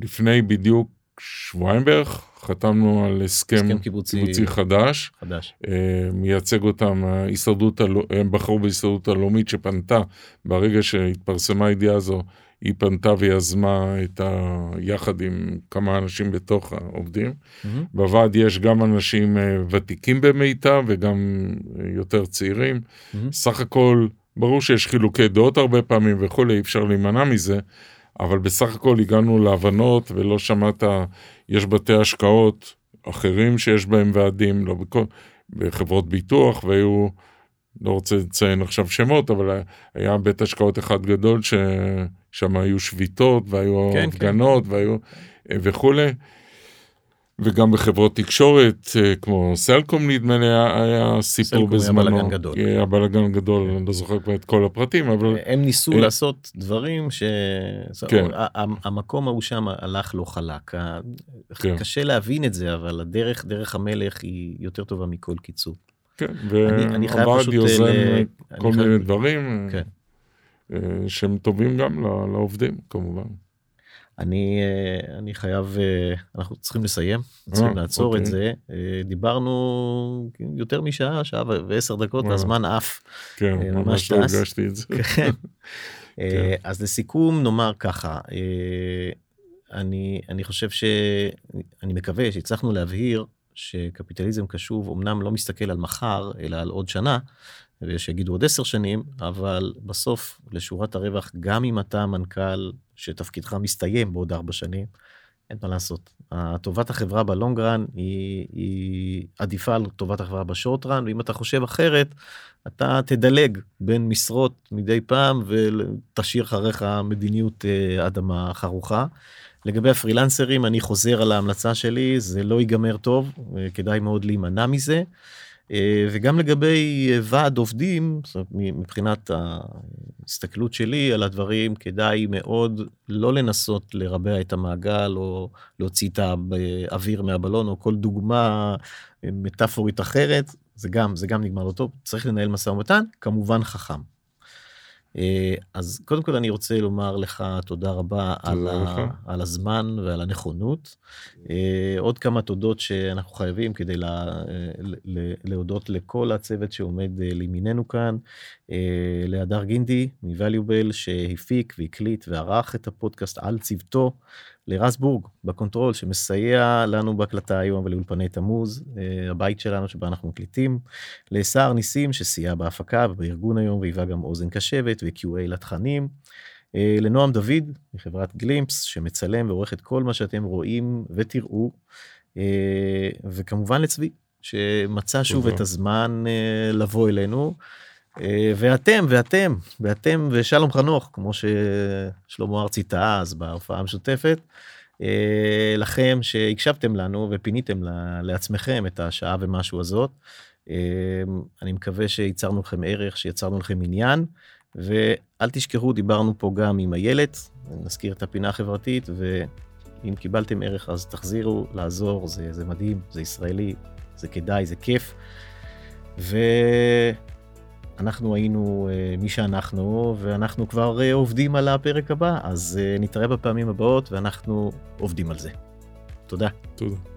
לפני בדיוק שבועיים בערך חתמנו על הסכם, הסכם קיבוצי. קיבוצי חדש, חדש. אה, מייצג אותם הלא- הם בחרו בהסתדרות הלאומית שפנתה, ברגע שהתפרסמה הידיעה הזו, היא פנתה ויזמה את ה... יחד עם כמה אנשים בתוך העובדים. מהמם. בוועד יש גם אנשים אה, ותיקים במיטב וגם אה, יותר צעירים. מהמם. סך הכל, ברור שיש חילוקי דעות הרבה פעמים וכולי, אי אפשר להימנע מזה, אבל בסך הכל הגענו להבנות ולא שמעת, יש בתי השקעות אחרים שיש בהם ועדים, לא בכל, בחברות ביטוח, והיו, לא רוצה לציין עכשיו שמות, אבל היה בית השקעות אחד גדול ששם היו שביתות והיו כן, הפגנות והיו וכולי. וגם בחברות תקשורת, אה, כמו סלקום נדמה לי, היה, סיפור סלקום היה בזמנו. בלגן גדול. היה בלגן גדול, אני לא זוכר כבר את כל הפרטים, אבל הם ניסו אה, לעשות דברים ש... כן. המקום ההוא שם הלך לא חלק. כן. קשה להבין את זה, אבל הדרך, דרך המלך היא יותר טובה מכל קיצור. כן, והוועד יוזם אה, כל מיני דברים כן. אה, שהם טובים גם לעובדים, כמובן. אני, אה, אני חייב, אה, אנחנו צריכים לסיים, צריכים אה, לעצור את אוקיי. זה. אה, דיברנו יותר משעה, שעה ועשר דקות, וואלה. הזמן עף. כן, ממש לא. הרגשתי את זה. [laughs] כן. [laughs] אה, אז לסיכום נאמר ככה, אני, אני חושב ש... אני מקווה שהצלחנו להבהיר שקפיטליזם קשוב אמנם לא מסתכל על מחר, אלא על עוד שנה, ויש שיגידו עוד עשר שנים, אבל בסוף לשורת הרווח, גם אם אתה מנכ"ל שתפקידך מסתיים בעוד ארבע שנים, אין מה לעשות. טובת החברה בלונגרן היא, היא עדיפה על טובת החברה בשורטרן, ואם אתה חושב אחרת, אתה תדלג בין משרות מדי פעם ותשאיר אחריך מדיניות אה, אדמה חרוכה. לגבי הפרילנסרים, אני חוזר על ההמלצה שלי, זה לא ייגמר טוב, אה, כדאי מאוד להימנע מזה. אה, וגם לגבי אה, ועד עובדים, זאת אומרת, מבחינת ההסתכלות שלי על הדברים, כדאי מאוד לא לנסות לרבע את המעגל או להוציא את האוויר מהבלון או כל דוגמה אה, מטאפורית אחרת, זה גם, זה גם נגמר לא טוב, צריך לנהל משא ומתן, כמובן חכם. אה, אז קודם כל אני רוצה לומר לך תודה רבה על, ה, על הזמן ועל הנכונות. אה, עוד כמה תודות שאנחנו חייבים כדי לה, לה, להודות לכל הצוות שעומד אה, לימיננו כאן, להדר גינדי מ-Valuable שהפיק והקליט וערך את הפודקאסט על צוותו, לרז בורג ב control שמסייע לנו בהקלטה היום ולאולפני תמוז, הבית שלנו שבה אנחנו מקליטים, לסער ניסים שסייע בהפקה ובארגון היום והיווה גם אוזן קשבת ו-QA לתכנים. לנועם דוד מחברת Glimpse שמצלם ועורך את כל מה שאתם רואים ותראו וכמובן לצבי שמצא שוב את הזמן לבוא אלינו ואתם ואתם ואתם ושלום חנוך כמו ששלמה ארצי טעה אז בהופעה המשותפת לכם שהקשבתם לנו ופיניתם לעצמכם את השעה ומשהו הזאת. אני מקווה שייצרנו לכם ערך שיצרנו לכם עניין. ואל תשכחו, דיברנו פה גם עם איילת, נזכיר את הפינה החברתית, ואם קיבלתם ערך אז תחזירו, לעזור, זה, זה מדהים, זה ישראלי, זה כדאי, זה כיף. ואנחנו היינו uh, מי שאנחנו, ואנחנו כבר uh, עובדים על הפרק הבא, אז uh, נתראה בפעמים הבאות, ואנחנו עובדים על זה. תודה. תודה.